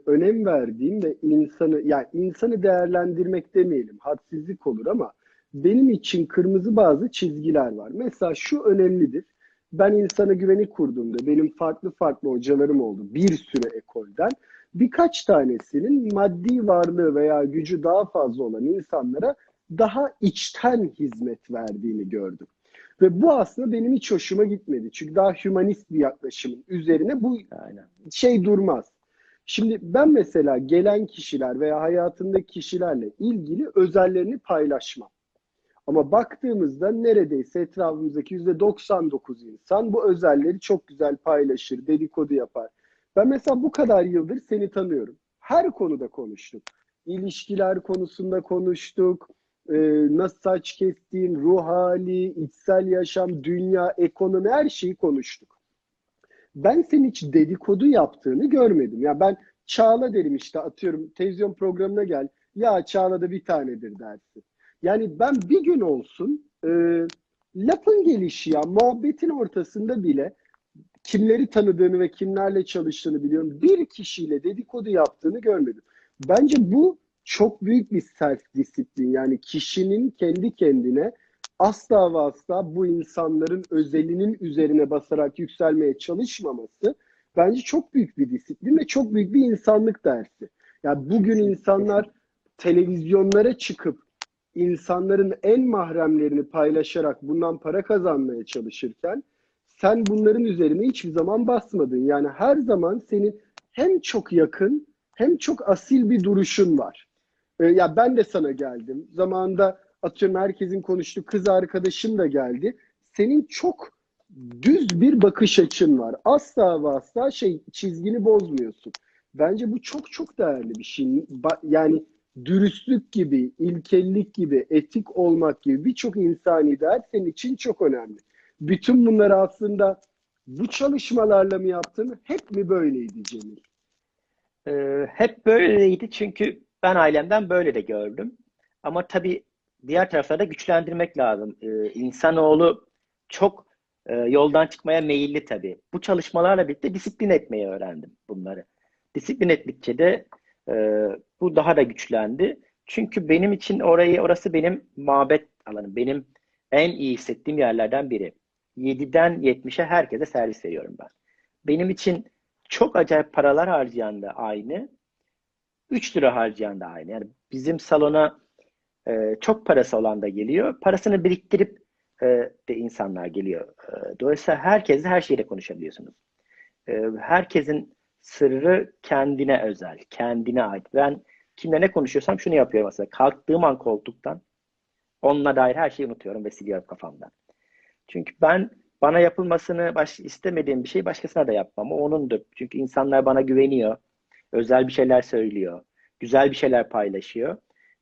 önem verdiğim ve insanı yani insanı değerlendirmek demeyelim hadsizlik olur ama benim için kırmızı bazı çizgiler var. Mesela şu önemlidir. Ben insana güveni kurduğumda benim farklı farklı hocalarım oldu bir sürü ekolden. Birkaç tanesinin maddi varlığı veya gücü daha fazla olan insanlara daha içten hizmet verdiğini gördüm. Ve bu aslında benim hiç hoşuma gitmedi. Çünkü daha hümanist bir yaklaşımın üzerine bu Aynen. şey durmaz. Şimdi ben mesela gelen kişiler veya hayatındaki kişilerle ilgili özellerini paylaşmam. Ama baktığımızda neredeyse etrafımızdaki %99 insan bu özelleri çok güzel paylaşır, dedikodu yapar. Ben mesela bu kadar yıldır seni tanıyorum. Her konuda konuştuk. İlişkiler konusunda konuştuk. Ee, nasıl saç kestiğin, ruh hali, içsel yaşam, dünya, ekonomi her şeyi konuştuk. Ben senin hiç dedikodu yaptığını görmedim. Ya ben Çağla derim işte atıyorum televizyon programına gel. Ya Çağla'da bir tanedir dersin. Yani ben bir gün olsun e, lafın gelişi ya muhabbetin ortasında bile kimleri tanıdığını ve kimlerle çalıştığını biliyorum. Bir kişiyle dedikodu yaptığını görmedim. Bence bu çok büyük bir self disiplin. Yani kişinin kendi kendine asla ve asla bu insanların özelinin üzerine basarak yükselmeye çalışmaması bence çok büyük bir disiplin ve çok büyük bir insanlık dersi. Yani bugün insanlar televizyonlara çıkıp insanların en mahremlerini paylaşarak bundan para kazanmaya çalışırken sen bunların üzerine hiçbir zaman basmadın. Yani her zaman senin hem çok yakın hem çok asil bir duruşun var. Ee, ya ben de sana geldim. Zamanında atıyorum herkesin konuştuğu kız arkadaşım da geldi. Senin çok düz bir bakış açın var. Asla ve asla şey çizgini bozmuyorsun. Bence bu çok çok değerli bir şey. Yani dürüstlük gibi, ilkellik gibi, etik olmak gibi birçok insani değer senin için çok önemli. Bütün bunları aslında bu çalışmalarla mı yaptın? Hep mi böyleydi Cemil? Ee, hep böyleydi çünkü ben ailemden böyle de gördüm. Ama tabii diğer taraflarda güçlendirmek lazım. Ee, insanoğlu çok e, yoldan çıkmaya meyilli tabii. Bu çalışmalarla birlikte disiplin etmeyi öğrendim bunları. Disiplin ettikçe de e, bu daha da güçlendi. Çünkü benim için orayı orası benim mabet alanım. Benim en iyi hissettiğim yerlerden biri. 7'den 70'e herkese servis veriyorum ben. Benim için çok acayip paralar harcayan da aynı. 3 lira harcayan da aynı. Yani bizim salona e, çok parası olan da geliyor. Parasını biriktirip e, de insanlar geliyor. E, dolayısıyla herkesle her şeyle konuşabiliyorsunuz. E, herkesin sırrı kendine özel, kendine ait. Ben kimle ne konuşuyorsam şunu yapıyorum aslında. Kalktığım an koltuktan onunla dair her şeyi unutuyorum ve siliyorum kafamdan. Çünkü ben bana yapılmasını baş, istemediğim bir şey başkasına da yapmam. O onundur. Çünkü insanlar bana güveniyor. Özel bir şeyler söylüyor. Güzel bir şeyler paylaşıyor.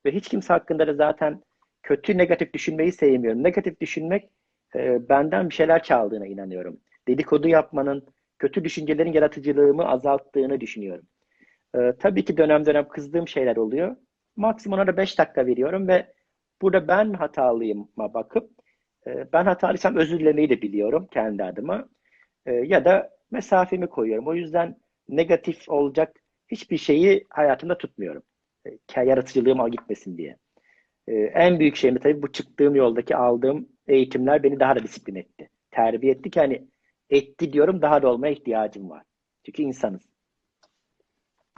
Ve hiç kimse hakkında da zaten kötü negatif düşünmeyi sevmiyorum. Negatif düşünmek e, benden bir şeyler çaldığına inanıyorum. Dedikodu yapmanın, kötü düşüncelerin yaratıcılığımı azalttığını düşünüyorum. E, tabii ki dönem dönem kızdığım şeyler oluyor. Maksimum ona 5 dakika veriyorum ve burada ben hatalıyıma bakıp e, ben hatalıysam özür dilemeyi de biliyorum kendi adıma. E, ya da mesafemi koyuyorum. O yüzden negatif olacak hiçbir şeyi hayatımda tutmuyorum. E, yaratıcılığım al gitmesin diye. E, en büyük şeyim tabii bu çıktığım yoldaki aldığım eğitimler beni daha da disiplin etti. Terbiye etti ki hani etti diyorum daha da olmaya ihtiyacım var. Çünkü insanız.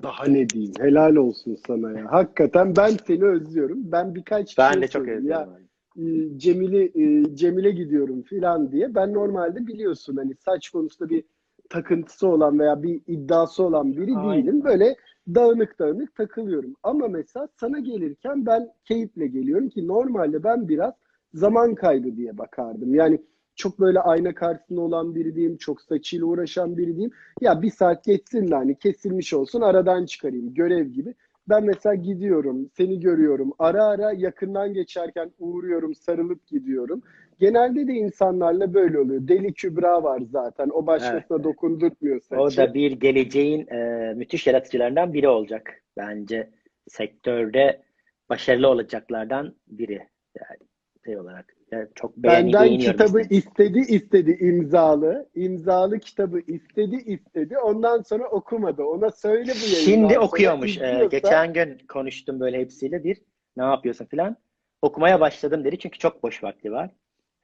Daha ne diyeyim? Helal olsun sana ya. Hakikaten ben seni özlüyorum. Ben birkaç Ben şey de çok söyleyeyim. Ya, e, Cemil'i e, Cemil'e gidiyorum filan diye. Ben normalde biliyorsun hani saç konusunda bir takıntısı olan veya bir iddiası olan biri Aynen. değilim. Böyle dağınık dağınık takılıyorum. Ama mesela sana gelirken ben keyifle geliyorum ki normalde ben biraz zaman kaybı diye bakardım. Yani çok böyle ayna karşısında olan biri diyeyim, çok saçıyla uğraşan biri diyeyim. Ya bir saat geçsin de hani kesilmiş olsun aradan çıkarayım görev gibi. Ben mesela gidiyorum, seni görüyorum. Ara ara yakından geçerken uğruyorum, sarılıp gidiyorum. Genelde de insanlarla böyle oluyor. Deli Kübra var zaten. O başkasına Evet, dokundurtmuyor saçı. O da bir geleceğin e, müthiş yaratıcılarından biri olacak. Bence sektörde başarılı olacaklardan biri. Yani şey olarak. Yani çok Benden kitabı işte. istedi istedi imzalı. İmzalı kitabı istedi istedi. Ondan sonra okumadı. Ona söyle bu yayından Şimdi okuyormuş. Ee, geçen gün konuştum böyle hepsiyle bir. Ne yapıyorsun filan. Okumaya başladım dedi çünkü çok boş vakti var.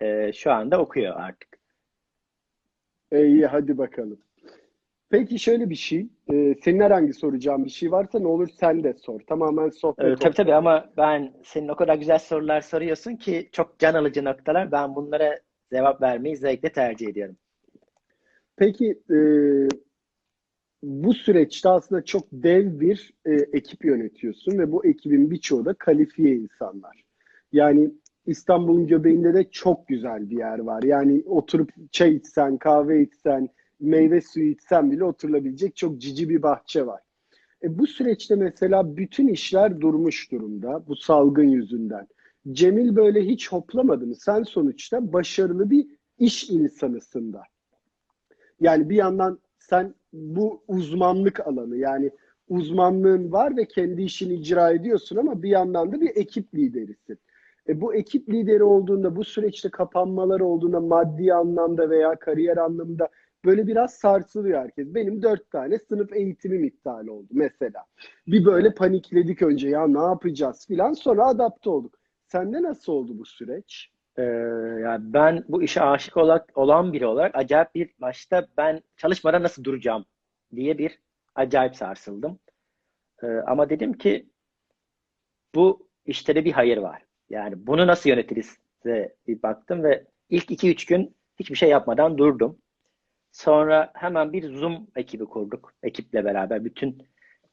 Ee, şu anda okuyor artık. İyi hadi bakalım. Peki şöyle bir şey. E, senin herhangi soracağın bir şey varsa ne olur sen de sor. Tamamen sohbet Ee, tabii tabii ama ben senin o kadar güzel sorular soruyorsun ki çok can alıcı noktalar. Ben bunlara cevap vermeyi zevkle tercih ediyorum. Peki e, bu süreçte aslında çok dev bir e, ekip yönetiyorsun ve bu ekibin birçoğu da kalifiye insanlar. Yani İstanbul'un göbeğinde de çok güzel bir yer var. Yani oturup çay içsen, kahve içsen, meyve suyu içsen bile oturulabilecek çok cici bir bahçe var. E, bu süreçte mesela bütün işler durmuş durumda bu salgın yüzünden. Cemil böyle hiç hoplamadı mı? Sen sonuçta başarılı bir iş insanısın da. Yani bir yandan sen bu uzmanlık alanı yani uzmanlığın var ve kendi işini icra ediyorsun ama bir yandan da bir ekip liderisin. E bu ekip lideri olduğunda, bu süreçte kapanmalar olduğunda maddi anlamda veya kariyer anlamında böyle biraz sarsılıyor herkes. Benim dört tane sınıf eğitimim iptal oldu mesela. Bir böyle panikledik önce ya ne yapacağız filan sonra adapte olduk. Sende nasıl oldu bu süreç? Ee, yani ben bu işe aşık olarak, olan biri olarak acayip bir başta ben çalışmadan nasıl duracağım diye bir acayip sarsıldım. Ee, ama dedim ki bu işte de bir hayır var. Yani bunu nasıl yönetiriz diye bir baktım ve ilk 2-3 gün hiçbir şey yapmadan durdum. Sonra hemen bir Zoom ekibi kurduk. Ekiple beraber bütün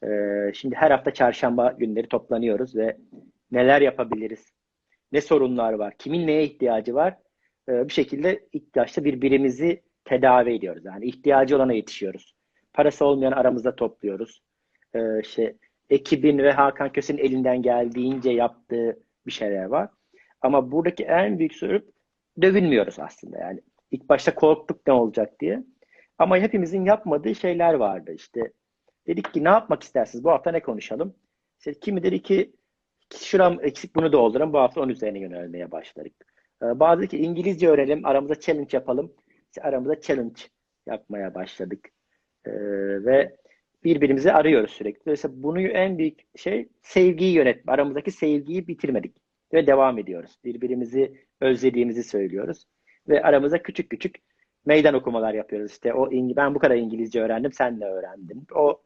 e, şimdi her hafta çarşamba günleri toplanıyoruz ve neler yapabiliriz? Ne sorunlar var? Kimin neye ihtiyacı var? E, bir şekilde başta birbirimizi tedavi ediyoruz. Yani ihtiyacı olana yetişiyoruz. Parası olmayan aramızda topluyoruz. E, işte ekibin ve Hakan Köse'nin elinden geldiğince yaptığı bir şeyler var. Ama buradaki en büyük sorun dövünmüyoruz aslında. Yani ilk başta korktuk ne olacak diye. Ama hepimizin yapmadığı şeyler vardı. İşte dedik ki ne yapmak istersiniz? Bu hafta ne konuşalım? İşte kimi dedi ki şuram eksik bunu doldurun. Bu hafta onun üzerine yönelmeye başladık. Ee, bazı ki İngilizce öğrenelim, aramızda challenge yapalım. işte aramıza challenge yapmaya başladık. Ee, ve birbirimizi arıyoruz sürekli. Dolayısıyla bunu en büyük şey sevgiyi yönetme. Aramızdaki sevgiyi bitirmedik ve devam ediyoruz. Birbirimizi özlediğimizi söylüyoruz ve aramıza küçük küçük meydan okumalar yapıyoruz. İşte o ben bu kadar İngilizce öğrendim, sen ne öğrendin? O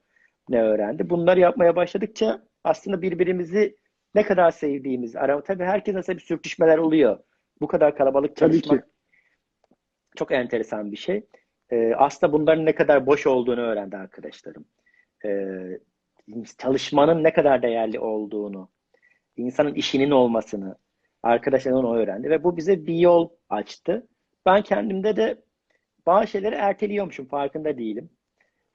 ne öğrendi? Bunları yapmaya başladıkça aslında birbirimizi ne kadar sevdiğimiz, ara tabii herkes nasıl bir sürtüşmeler oluyor. Bu kadar kalabalık çalışmak çok enteresan bir şey. Ee, aslında bunların ne kadar boş olduğunu öğrendi arkadaşlarım. Ee, çalışmanın ne kadar değerli olduğunu, insanın işinin olmasını, arkadaşlarım onu öğrendi ve bu bize bir yol açtı. Ben kendimde de bazı şeyleri erteliyormuşum, farkında değilim.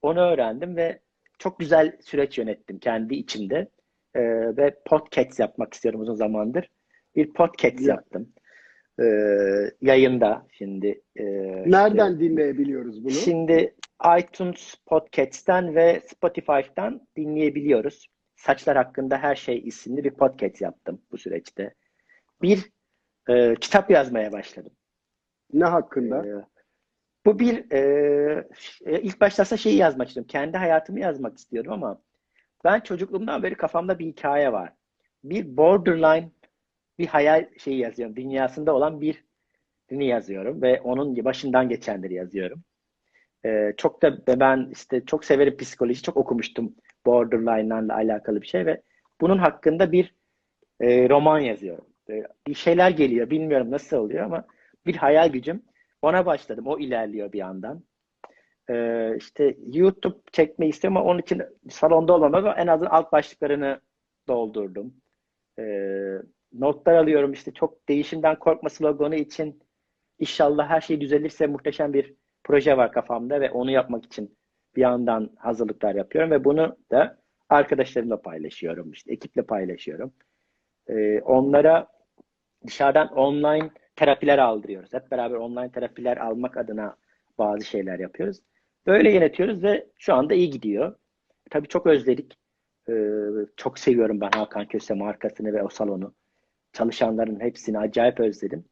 Onu öğrendim ve çok güzel süreç yönettim kendi içimde. Ee, ve podcast yapmak istiyorum uzun zamandır. Bir podcast ya. yaptım. Ee, yayında şimdi. E, Nereden işte, dinleyebiliyoruz bunu? Şimdi iTunes Podcast'ten ve Spotify'dan dinleyebiliyoruz. Saçlar hakkında her şey isimli bir podcast yaptım bu süreçte. Bir e, kitap yazmaya başladım. Ne hakkında? Ee, bu bir e, ilk başta şeyi yazmak istiyorum. Kendi hayatımı yazmak istiyorum ama ben çocukluğumdan beri kafamda bir hikaye var. Bir borderline bir hayal şeyi yazıyorum. Dünyasında olan bir birini yazıyorum ve onun başından geçenleri yazıyorum. Ee, çok da ben işte çok severim psikoloji, çok okumuştum borderline'larla alakalı bir şey ve bunun hakkında bir e, roman yazıyorum. E, bir şeyler geliyor, bilmiyorum nasıl oluyor ama bir hayal gücüm. Ona başladım, o ilerliyor bir yandan. Ee, işte YouTube çekmeyi istiyorum ama onun için salonda olamam en azından alt başlıklarını doldurdum. Ee, notlar alıyorum işte çok değişimden korkma sloganı için inşallah her şey düzelirse muhteşem bir proje var kafamda ve onu yapmak için bir yandan hazırlıklar yapıyorum ve bunu da arkadaşlarımla paylaşıyorum işte ekiple paylaşıyorum. Ee, onlara dışarıdan online terapiler aldırıyoruz. Hep beraber online terapiler almak adına bazı şeyler yapıyoruz. Böyle yönetiyoruz ve şu anda iyi gidiyor. Tabii çok özledik. Ee, çok seviyorum ben Hakan Köse markasını ve o salonu. Çalışanların hepsini acayip özledim.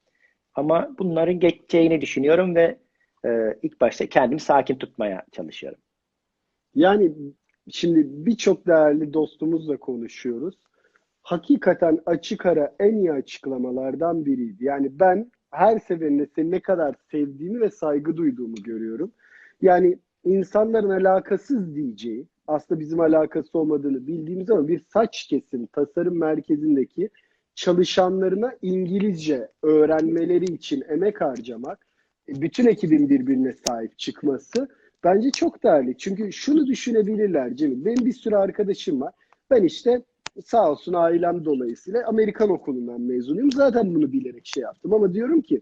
Ama bunların geçeceğini düşünüyorum ve e, ilk başta kendimi sakin tutmaya çalışıyorum. Yani şimdi birçok değerli dostumuzla konuşuyoruz. Hakikaten açık ara en iyi açıklamalardan biriydi. Yani ben her seferinde seni ne kadar sevdiğimi ve saygı duyduğumu görüyorum. Yani insanların alakasız diyeceği, aslında bizim alakası olmadığını bildiğimiz ama bir saç kesim tasarım merkezindeki çalışanlarına İngilizce öğrenmeleri için emek harcamak, bütün ekibin birbirine sahip çıkması bence çok değerli. Çünkü şunu düşünebilirler Cemil. Benim bir sürü arkadaşım var. Ben işte sağ olsun ailem dolayısıyla Amerikan okulundan mezunuyum. Zaten bunu bilerek şey yaptım ama diyorum ki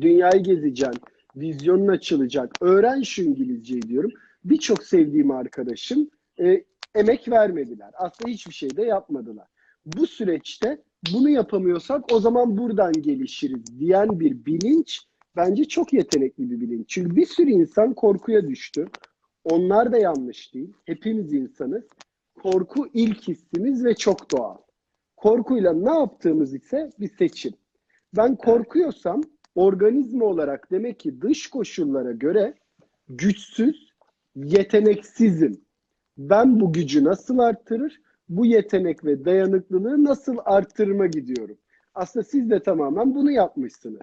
dünyayı gezeceğim, vizyonun açılacak, öğren şu İngilizceyi diyorum. Birçok sevdiğim arkadaşım e, emek vermediler. Aslında hiçbir şey de yapmadılar. Bu süreçte bunu yapamıyorsak o zaman buradan gelişiriz diyen bir bilinç bence çok yetenekli bir bilinç. Çünkü bir sürü insan korkuya düştü. Onlar da yanlış değil. Hepimiz insanız. Korku ilk hissimiz ve çok doğal. Korkuyla ne yaptığımız ise bir seçim. Ben korkuyorsam organizma olarak demek ki dış koşullara göre güçsüz, yeteneksizim. Ben bu gücü nasıl arttırır? Bu yetenek ve dayanıklılığı nasıl arttırma gidiyorum? Aslında siz de tamamen bunu yapmışsınız.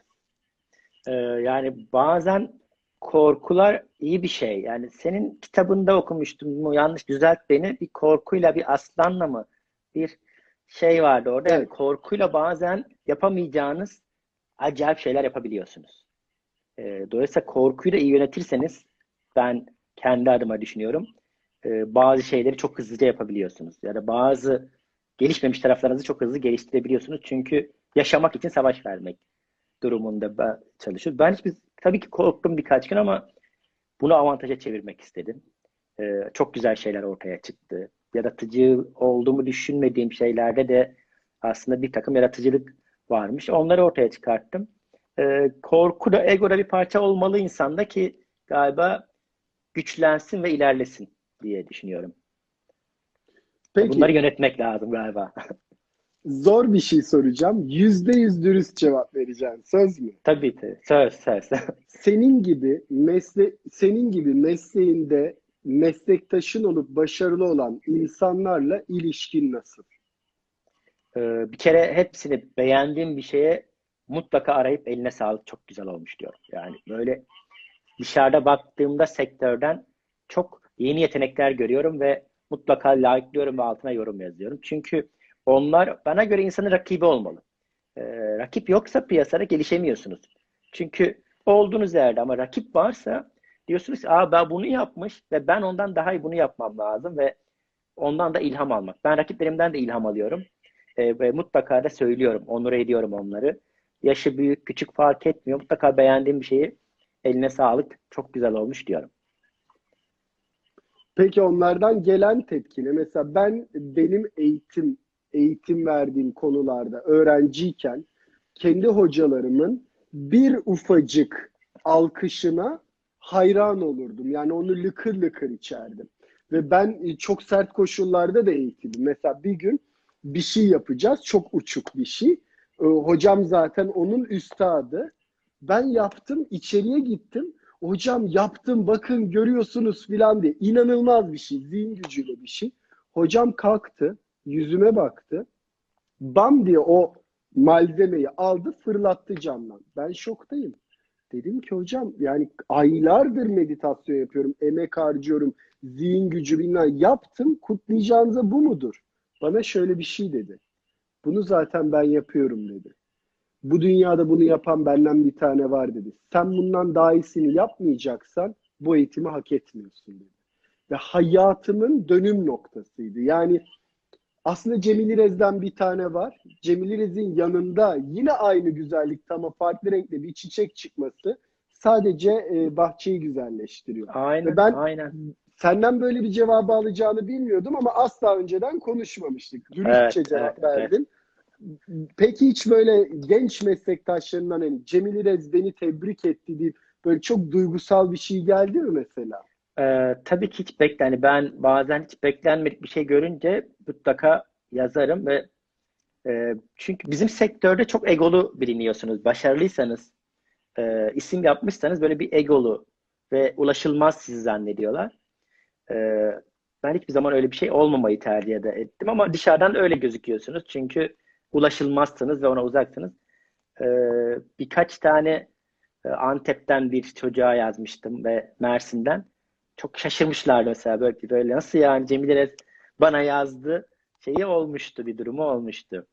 Ee, yani bazen korkular iyi bir şey. Yani senin kitabında okumuştum mu yanlış düzelt beni. Bir korkuyla bir aslanla mı bir şey vardı orada. Evet. Yani korkuyla bazen yapamayacağınız acayip şeyler yapabiliyorsunuz. E, dolayısıyla korkuyu da iyi yönetirseniz ben kendi adıma düşünüyorum. E, bazı şeyleri çok hızlıca yapabiliyorsunuz. Ya da bazı gelişmemiş taraflarınızı çok hızlı geliştirebiliyorsunuz. Çünkü yaşamak için savaş vermek durumunda çalışıyoruz. Ben hiçbir, tabii ki korktum birkaç gün ama bunu avantaja çevirmek istedim. E, çok güzel şeyler ortaya çıktı. Yaratıcı olduğumu düşünmediğim şeylerde de aslında bir takım yaratıcılık varmış. Onları ortaya çıkarttım. Ee, korku da ego da bir parça olmalı insanda ki galiba güçlensin ve ilerlesin diye düşünüyorum. Peki. Bunları yönetmek lazım galiba. Zor bir şey soracağım. Yüzde yüz dürüst cevap vereceğim. Söz mü? Tabii ki. Söz, söz. Senin gibi mesle senin gibi mesleğinde meslektaşın olup başarılı olan insanlarla ilişkin nasıl? Ee, bir kere hepsini beğendiğim bir şeye mutlaka arayıp eline sağlık çok güzel olmuş diyorum. Yani böyle dışarıda baktığımda sektörden çok yeni yetenekler görüyorum ve mutlaka like'lıyorum ve altına yorum yazıyorum. Çünkü onlar bana göre insanın rakibi olmalı. Ee, rakip yoksa piyasada gelişemiyorsunuz. Çünkü olduğunuz yerde ama rakip varsa diyorsunuz ki Aa, ben bunu yapmış ve ben ondan daha iyi bunu yapmam lazım ve ondan da ilham almak. Ben rakiplerimden de ilham alıyorum. Ee, ve mutlaka da söylüyorum, onur ediyorum onları. Yaşı büyük, küçük fark etmiyor. Mutlaka beğendiğim bir şeyi eline sağlık, çok güzel olmuş diyorum. Peki onlardan gelen tepkine mesela ben benim eğitim eğitim verdiğim konularda öğrenciyken kendi hocalarımın bir ufacık alkışına hayran olurdum. Yani onu lıkır lıkır içerdim. Ve ben e, çok sert koşullarda da eğitildim. Mesela bir gün bir şey yapacağız. Çok uçuk bir şey. Ee, Hocam zaten onun üstadı. Ben yaptım, içeriye gittim. Hocam yaptım, bakın görüyorsunuz filan diye. İnanılmaz bir şey, zihin gücüyle bir şey. Hocam kalktı, yüzüme baktı. Bam diye o malzemeyi aldı, fırlattı camdan. Ben şoktayım. Dedim ki hocam yani aylardır meditasyon yapıyorum, emek harcıyorum, zihin gücü bilmem yaptım, kutlayacağınıza bu mudur? Bana şöyle bir şey dedi. Bunu zaten ben yapıyorum dedi. Bu dünyada bunu yapan benden bir tane var dedi. Sen bundan daha iyisini yapmayacaksan bu eğitimi hak etmiyorsun dedi. Ve hayatımın dönüm noktasıydı. Yani aslında Cemil İrez'den bir tane var. Cemil İrez'in yanında yine aynı güzellikte ama farklı renkte bir çiçek çıkması sadece e, bahçeyi güzelleştiriyor. Aynen, Ve ben aynen. senden böyle bir cevabı alacağını bilmiyordum ama asla önceden konuşmamıştık. Dürüstçe Evet, cevap evet, verdin. Peki hiç böyle genç meslektaşlarından hani Cemil İrez beni tebrik etti deyip böyle çok duygusal bir şey geldi mi mesela? Ee, tabii ki hiç bekle. hani ben bazen hiç beklenmedik bir şey görünce mutlaka yazarım ve e, çünkü bizim sektörde çok egolu biliniyorsunuz. Başarılıysanız, e, isim yapmışsanız böyle bir egolu ve ulaşılmaz sizi zannediyorlar. E, ben hiçbir zaman öyle bir şey olmamayı tercih ettim ama dışarıdan öyle gözüküyorsunuz. Çünkü ulaşılmazsınız ve ona uzaksınız. E, birkaç tane e, Antep'ten bir çocuğa yazmıştım ve Mersin'den. Çok şaşırmışlar mesela böyle, böyle nasıl yani Cemil Erez bana yazdı şeyi olmuştu bir durumu olmuştu.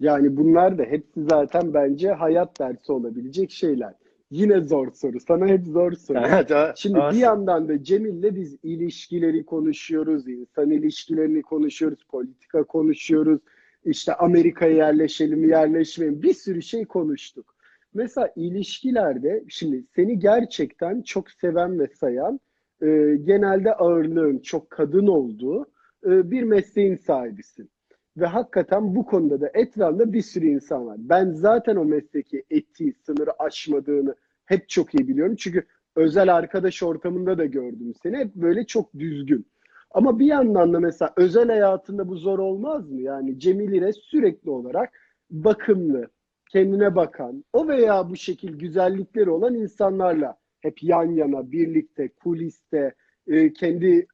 Yani bunlar da hepsi zaten bence hayat dersi olabilecek şeyler. Yine zor soru. Sana hep zor soru. Şimdi bir yandan da Cemil'le biz ilişkileri konuşuyoruz, insan ilişkilerini konuşuyoruz, politika konuşuyoruz. İşte Amerika'ya yerleşelim, yerleşmeyelim. Bir sürü şey konuştuk. Mesela ilişkilerde şimdi seni gerçekten çok seven ve sayan, e, genelde ağırlığın çok kadın olduğu e, bir mesleğin sahibisin. Ve hakikaten bu konuda da etrafında bir sürü insan var. Ben zaten o mesleki etiği, sınırı aşmadığını hep çok iyi biliyorum. Çünkü özel arkadaş ortamında da gördüm seni. Hep böyle çok düzgün. Ama bir yandan da mesela özel hayatında bu zor olmaz mı? Yani Cemil İrez sürekli olarak bakımlı, kendine bakan, o veya bu şekil güzellikleri olan insanlarla hep yan yana, birlikte, kuliste, e, kendi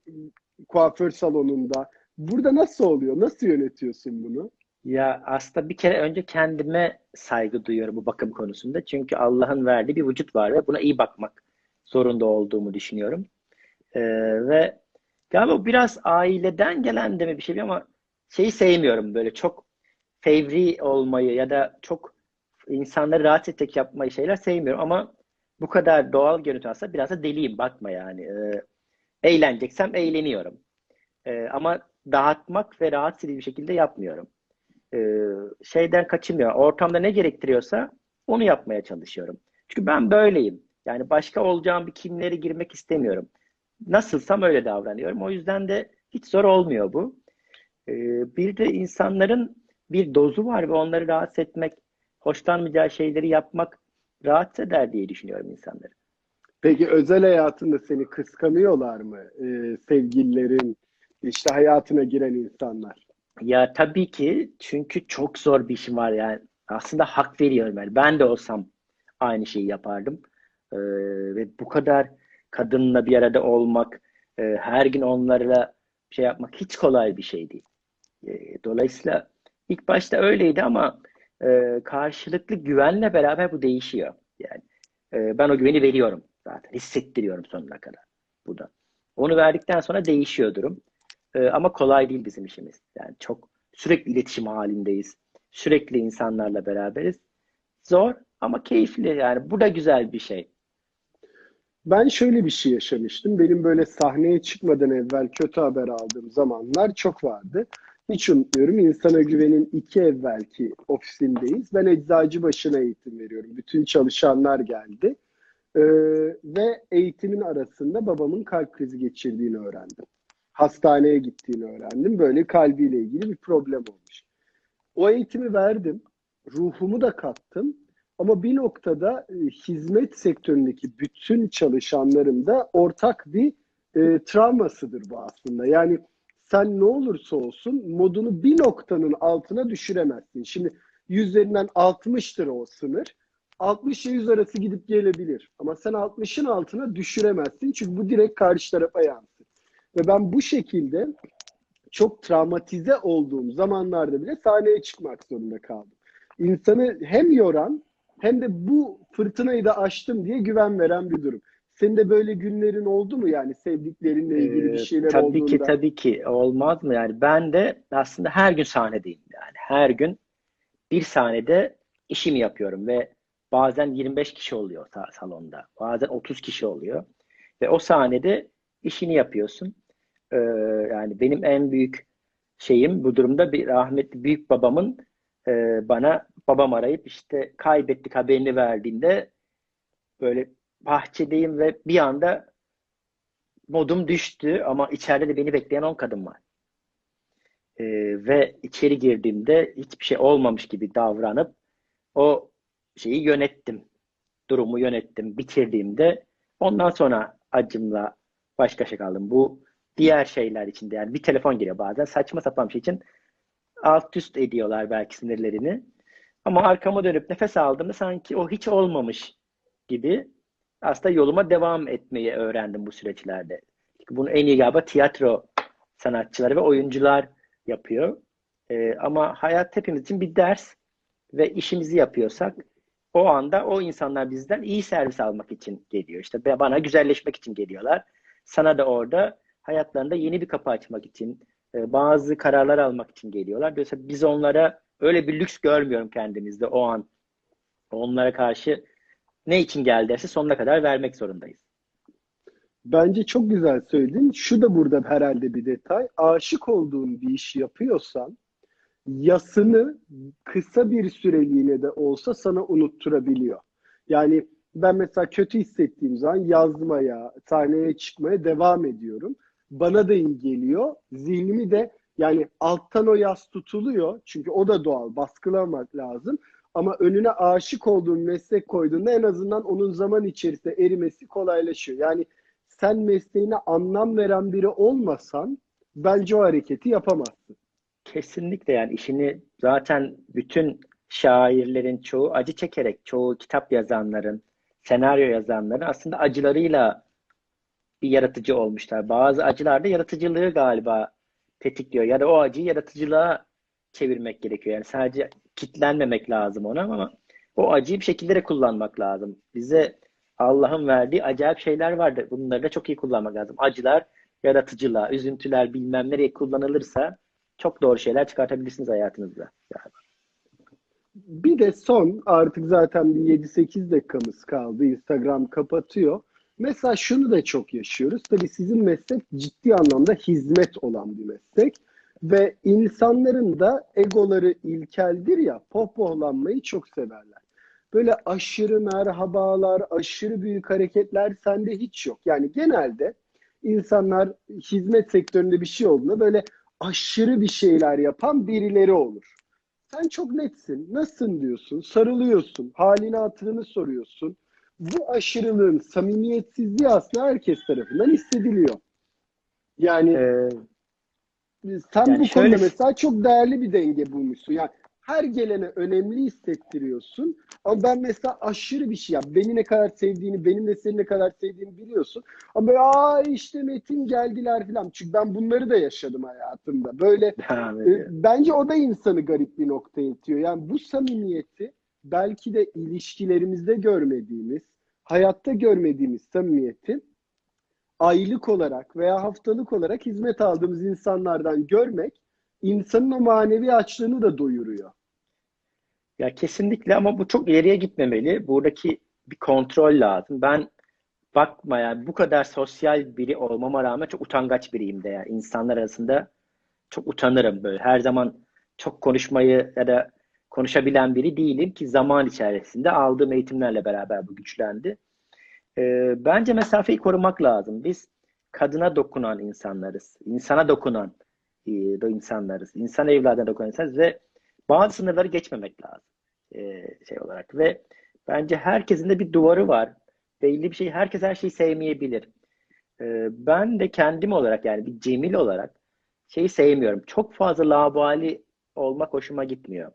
kuaför salonunda. Burada nasıl oluyor? Nasıl yönetiyorsun bunu? Ya aslında bir kere önce kendime saygı duyuyorum bu bakım konusunda. Çünkü Allah'ın verdiği bir vücut var ve buna iyi bakmak zorunda olduğumu düşünüyorum. Ee, ve galiba biraz aileden gelen de mi bir şey ama şeyi sevmiyorum böyle çok fevri olmayı ya da çok insanları rahatsız edecek yapmayı şeyler sevmiyorum ama bu kadar doğal görüntü aslında biraz da deliyim bakma yani. Ee, eğleneceksem eğleniyorum. Ee, ama dağıtmak ve rahatsız edici bir şekilde yapmıyorum. Ee, şeyden kaçınmıyorum. Ortamda ne gerektiriyorsa onu yapmaya çalışıyorum. Çünkü ben böyleyim. Yani başka olacağım bir kimlere girmek istemiyorum. Nasılsam öyle davranıyorum. O yüzden de hiç zor olmuyor bu. Ee, bir de insanların bir dozu var ve onları rahatsız etmek, hoşlanmayacağı şeyleri yapmak rahatsız eder diye düşünüyorum insanları. Peki özel hayatında seni kıskanıyorlar mı? Ee, sevgililerin, işte hayatına giren insanlar. Ya tabii ki çünkü çok zor bir işim var yani. Aslında hak veriyorum yani. Ben de olsam aynı şeyi yapardım. Ee, ve bu kadar kadınla bir arada olmak, e, her gün onlarla şey yapmak hiç kolay bir şey değil. E, dolayısıyla ilk başta öyleydi ama e, karşılıklı güvenle beraber bu değişiyor. Yani e, ben o güveni veriyorum zaten. Hissettiriyorum sonuna kadar. Bu da. Onu verdikten sonra değişiyor durum. E, ama kolay değil bizim işimiz. Yani çok sürekli iletişim halindeyiz. Sürekli insanlarla beraberiz. Zor ama keyifli yani. Bu da güzel bir şey. Ben şöyle bir şey yaşamıştım. Benim böyle sahneye çıkmadan evvel kötü haber aldığım zamanlar çok vardı. Hiç unutmuyorum. İnsana Güven'in iki evvelki ofisindeyiz. Ben eczacı başına eğitim veriyorum. Bütün çalışanlar geldi. Ee, ve eğitimin arasında babamın kalp krizi geçirdiğini öğrendim. Hastaneye gittiğini öğrendim. Böyle kalbiyle ilgili bir problem olmuş. O eğitimi verdim. Ruhumu da kattım. Ama bir noktada e, hizmet sektöründeki bütün çalışanların da ortak bir e, travmasıdır bu aslında. Yani sen ne olursa olsun modunu bir noktanın altına düşüremezsin. Şimdi yüzlerinden 60'tır o sınır. 60 ile 100 arası gidip gelebilir. Ama sen 60'ın altına düşüremezsin. Çünkü bu direkt karşı tarafa yansır. Ve ben bu şekilde çok travmatize olduğum zamanlarda bile sahneye çıkmak zorunda kaldım. İnsanı hem yoran hem de bu fırtınayı da aştım diye güven veren bir durum. Senin de böyle günlerin oldu mu yani sevdiklerinle ilgili bir Ee, şeyler tabii olduğunda? ki tabii ki olmaz mı? Yani ben de aslında her gün sahnedeyim yani. Her gün bir sahnede işimi yapıyorum ve bazen 25 kişi oluyor sa- salonda. Bazen 30 kişi oluyor. Ve o sahnede işini yapıyorsun. Ee, yani benim en büyük şeyim bu durumda bir rahmetli büyük babamın e, bana babam arayıp işte kaybettik haberini verdiğinde böyle bahçedeyim ve bir anda modum düştü ama içeride de beni bekleyen 10 kadın var. Ee, ve içeri girdiğimde hiçbir şey olmamış gibi davranıp o şeyi yönettim. Durumu yönettim. Bitirdiğimde ondan sonra acımla baş başa kaldım. Bu diğer şeyler için de yani bir telefon geliyor bazen saçma sapan bir şey için alt üst ediyorlar belki sinirlerini. Ama arkama dönüp nefes aldığımda sanki o hiç olmamış gibi aslında yoluma devam etmeyi öğrendim bu süreçlerde. Bunu en iyi galiba tiyatro sanatçıları ve oyuncular yapıyor. Ee, ama hayat hepimiz için bir ders ve işimizi yapıyorsak o anda o insanlar bizden iyi servis almak için geliyor. İşte bana güzelleşmek için geliyorlar. Sana da orada hayatlarında yeni bir kapı açmak için, e, bazı kararlar almak için geliyorlar. Dolayısıyla biz onlara öyle bir lüks görmüyorum kendimizde o an. Onlara karşı ne için geldi sonuna kadar vermek zorundayız. Bence çok güzel söyledin. Şu da burada herhalde bir detay. Aşık olduğun bir iş yapıyorsan yasını kısa bir süreliğine de olsa sana unutturabiliyor. Yani ben mesela kötü hissettiğim zaman yazmaya, sahneye çıkmaya devam ediyorum. Bana da iyi geliyor. Zihnimi de yani alttan o yas tutuluyor. Çünkü o da doğal. Baskılamak lazım. Ama önüne aşık olduğun meslek koyduğunda en azından onun zaman içerisinde erimesi kolaylaşıyor. Yani sen mesleğine anlam veren biri olmasan bence o hareketi yapamazsın. Kesinlikle yani işini zaten bütün şairlerin çoğu acı çekerek, çoğu kitap yazanların, senaryo yazanların aslında acılarıyla bir yaratıcı olmuşlar. Bazı acılar da yaratıcılığı galiba tetikliyor. Ya da o acıyı yaratıcılığa çevirmek gerekiyor. Yani sadece kitlenmemek lazım ona ama o acıyı bir şekilde de kullanmak lazım. Bize Allah'ın verdiği acayip şeyler vardır. Bunları da çok iyi kullanmak lazım. Acılar yaratıcılığa, üzüntüler bilmem nereye kullanılırsa çok doğru şeyler çıkartabilirsiniz hayatınızda. Bir de son artık zaten bir 7-8 dakikamız kaldı. Instagram kapatıyor. Mesela şunu da çok yaşıyoruz. Tabii sizin meslek ciddi anlamda hizmet olan bir meslek. Ve insanların da egoları ilkeldir ya, pohpohlanmayı çok severler. Böyle aşırı merhabalar, aşırı büyük hareketler sende hiç yok. Yani genelde insanlar hizmet sektöründe bir şey olduğunda böyle aşırı bir şeyler yapan birileri olur. Sen çok netsin. Nasılsın diyorsun, sarılıyorsun, halini hatırını soruyorsun. Bu aşırılığın samimiyetsizliği aslında herkes tarafından hissediliyor. Yani Ee, Sen Yani bu şöyle- konuda mesela çok değerli bir denge bulmuşsun. Yani her gelene önemli hissettiriyorsun. Ama ben mesela aşırı bir şey yap. Beni ne kadar sevdiğini, benim de seni ne kadar sevdiğini biliyorsun. Ama böyle aa işte Metin geldiler falan. Çünkü ben bunları da yaşadım hayatımda. Böyle e, bence o da insanı garip bir noktaya itiyor. Yani bu samimiyeti belki de ilişkilerimizde görmediğimiz, hayatta görmediğimiz samimiyeti aylık olarak veya haftalık olarak hizmet aldığımız insanlardan görmek insanın o manevi açlığını da doyuruyor. Ya kesinlikle ama bu çok ileriye gitmemeli. Buradaki bir kontrol lazım. Ben bakma yani bu kadar sosyal biri olmama rağmen çok utangaç biriyim de yani insanlar arasında çok utanırım böyle. Her zaman çok konuşmayı ya da konuşabilen biri değilim ki zaman içerisinde aldığım eğitimlerle beraber bu güçlendi. Ee, bence mesafeyi korumak lazım. Biz kadına dokunan insanlarız. insana dokunan e, insanlarız. İnsan evladına dokunan insanlarız ve bazı sınırları geçmemek lazım e, şey olarak ve bence herkesin de bir duvarı var. Belli bir şey, herkes her şeyi sevmeyebilir. E, ben de kendim olarak yani bir Cemil olarak şeyi sevmiyorum. Çok fazla labali olmak hoşuma gitmiyor.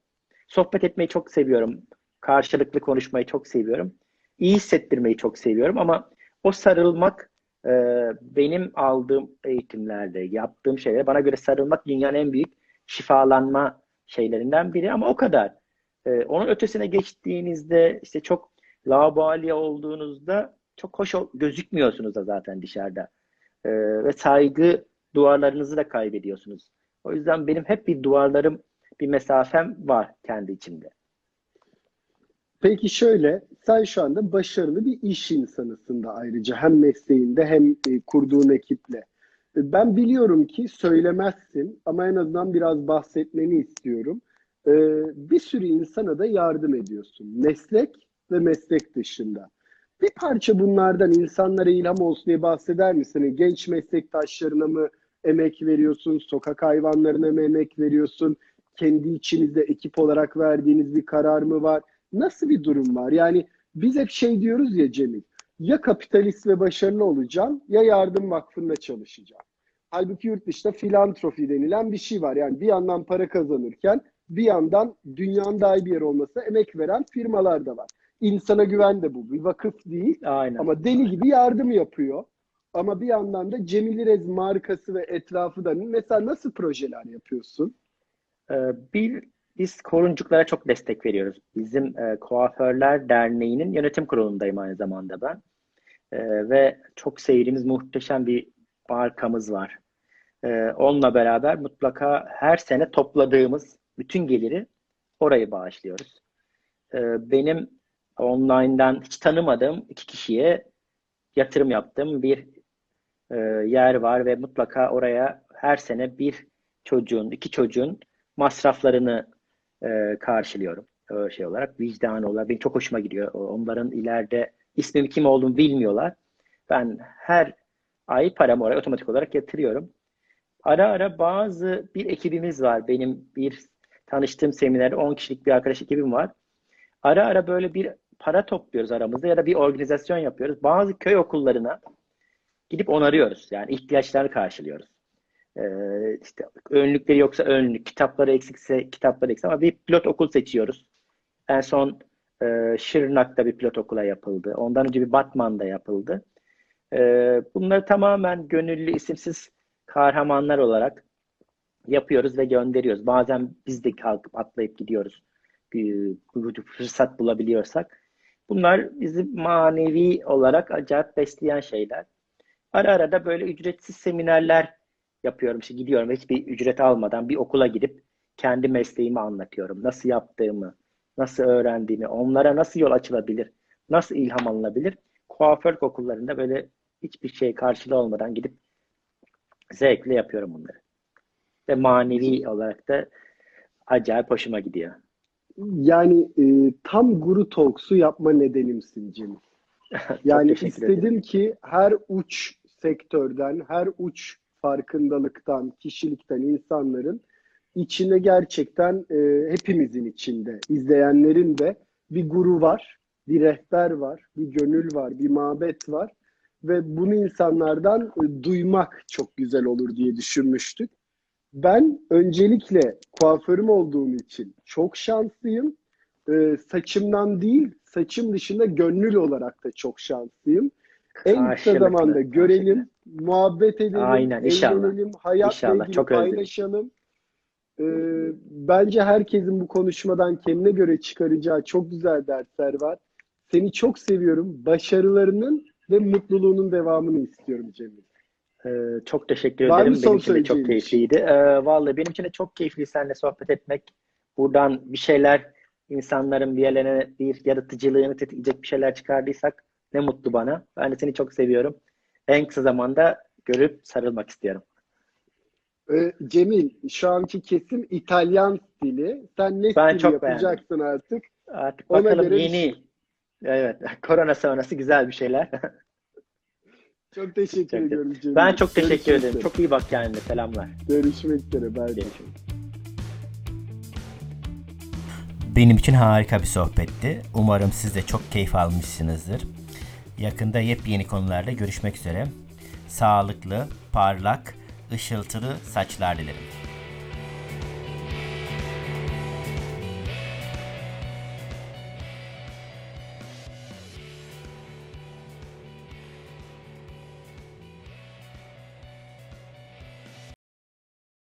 Sohbet etmeyi çok seviyorum. Karşılıklı konuşmayı çok seviyorum. İyi hissettirmeyi çok seviyorum ama o sarılmak e, benim aldığım eğitimlerde, yaptığım şeyler bana göre sarılmak dünyanın en büyük şifalanma şeylerinden biri ama o kadar. Ee, onun ötesine geçtiğinizde işte çok laubali olduğunuzda çok hoş gözükmüyorsunuz da zaten dışarıda. Ee, ve saygı duvarlarınızı da kaybediyorsunuz. O yüzden benim hep bir duvarlarım, bir mesafem var kendi içimde. Peki şöyle, sen şu anda başarılı bir iş insanısın da ayrıca hem mesleğinde hem e, kurduğun ekiple. E, Ben biliyorum ki söylemezsin ama en azından biraz bahsetmeni istiyorum. E, Bir sürü insana da yardım ediyorsun. Meslek ve meslek dışında. Bir parça bunlardan insanlara ilham olsun diye bahseder misin? Hani Genç meslektaşlarına mı emek veriyorsun? Sokak hayvanlarına mı emek veriyorsun? Kendi içinizde ekip olarak verdiğiniz bir karar mı var? Nasıl bir durum var? Yani biz hep şey diyoruz ya Cemil, ya kapitalist ve başarılı olacağım ya yardım vakfında çalışacağım. Halbuki yurt dışında filantrofi denilen bir şey var. Yani bir yandan para kazanırken bir yandan dünyanın daha iyi bir yer olmasına emek veren firmalar da var. İnsana güven de bu. Bir vakıf değil Aynen. ama deli gibi yardım yapıyor. Ama bir yandan da Cemil İrez markası ve etrafı da mesela nasıl projeler yapıyorsun? Ee, Bir, biz koruncuklara çok destek veriyoruz. Bizim e, Kuaförler Derneği'nin yönetim kurulundayım aynı zamanda ben. Ee, ve çok sevdiğimiz muhteşem bir markamız var. Ee, onunla beraber mutlaka her sene topladığımız bütün geliri orayı bağışlıyoruz. Ee, benim online'dan hiç tanımadığım iki kişiye yatırım yaptığım bir e, yer var ve mutlaka oraya her sene bir çocuğun, iki çocuğun masraflarını e, karşılıyorum. Öyle şey olarak, vicdan olarak. Benim çok hoşuma gidiyor. Onların ileride ismim kim olduğunu bilmiyorlar. Ben her ay paramı oraya otomatik olarak yatırıyorum. Ara ara bazı bir ekibimiz var. Benim bir tanıştığım seminerde 10 kişilik bir arkadaş ekibim var. Ara ara böyle bir para topluyoruz aramızda ya da bir organizasyon yapıyoruz. Bazı köy okullarına gidip onarıyoruz. Yani ihtiyaçlarını karşılıyoruz. Ee, işte önlükleri yoksa önlük, kitapları eksikse kitapları eksik ama bir pilot okul seçiyoruz. En son e, Şırnak'ta bir pilot okula yapıldı. Ondan önce bir Batman'da yapıldı. Ee, bunları tamamen gönüllü, isimsiz kahramanlar olarak yapıyoruz ve gönderiyoruz. Bazen biz de kalkıp atlayıp gidiyoruz. Bir, bir fırsat bulabiliyorsak. Bunlar bizi manevi olarak acayip besleyen şeyler. Ara ara da böyle ücretsiz seminerler yapıyorum. İşte gidiyorum hiçbir ücret almadan bir okula gidip kendi mesleğimi anlatıyorum. Nasıl yaptığımı, nasıl öğrendiğimi, onlara nasıl yol açılabilir, nasıl ilham alınabilir. Kuaför okullarında böyle hiçbir şey karşılığı olmadan gidip zevkle yapıyorum bunları. Ve manevi olarak da acayip hoşuma gidiyor. Yani e, tam Guru Talks'u yapma nedenimsin Cemil. Yani istedim ederim. ki her uç sektörden, her uç farkındalıktan, kişilikten insanların içinde gerçekten e, hepimizin içinde, izleyenlerin de bir guru var, bir rehber var, bir gönül var, bir mabet var ve bunu insanlardan e, duymak çok güzel olur diye düşünmüştük. Ben öncelikle kuaförüm olduğum için çok şanslıyım. Ee, saçımdan değil, saçım dışında gönül olarak da çok şanslıyım. En kısa zamanda görelim. Muhabbet edelim, Aynen, inşallah. eğlenelim, hayatla İnşallah, çok paylaşalım. Ee, bence herkesin bu konuşmadan kendine göre çıkaracağı çok güzel dersler var. Seni çok seviyorum. Başarılarının ve mutluluğunun devamını istiyorum Cemil. Ee, çok teşekkür Var ederim. Benim için de çok şey? keyifliydi. Ee, vallahi benim için de çok keyifli seninle sohbet etmek. Buradan bir şeyler insanların bir yerlerine bir yaratıcılığını tetikleyecek bir şeyler çıkardıysak ne mutlu bana. Ben de seni çok seviyorum. En kısa zamanda görüp sarılmak istiyorum. Ee, Cemil, şu anki kesim İtalyan stili. Sen ne Ben çok yapacaksın artık? Artık Ona bakalım göre yeni. Evet, korona sonrası güzel bir şeyler. Çok teşekkür Çok- ediyorum Cemil. Ben çok teşekkür Görüşmek ederim. üzere. Çok iyi bak kendine. Selamlar. Görüşmek üzere. Görüşürüz. Benim için harika bir sohbetti. Umarım siz de çok keyif almışsınızdır. Yakında yepyeni konularda görüşmek üzere. Sağlıklı, parlak, ışıltılı saçlar dilerim.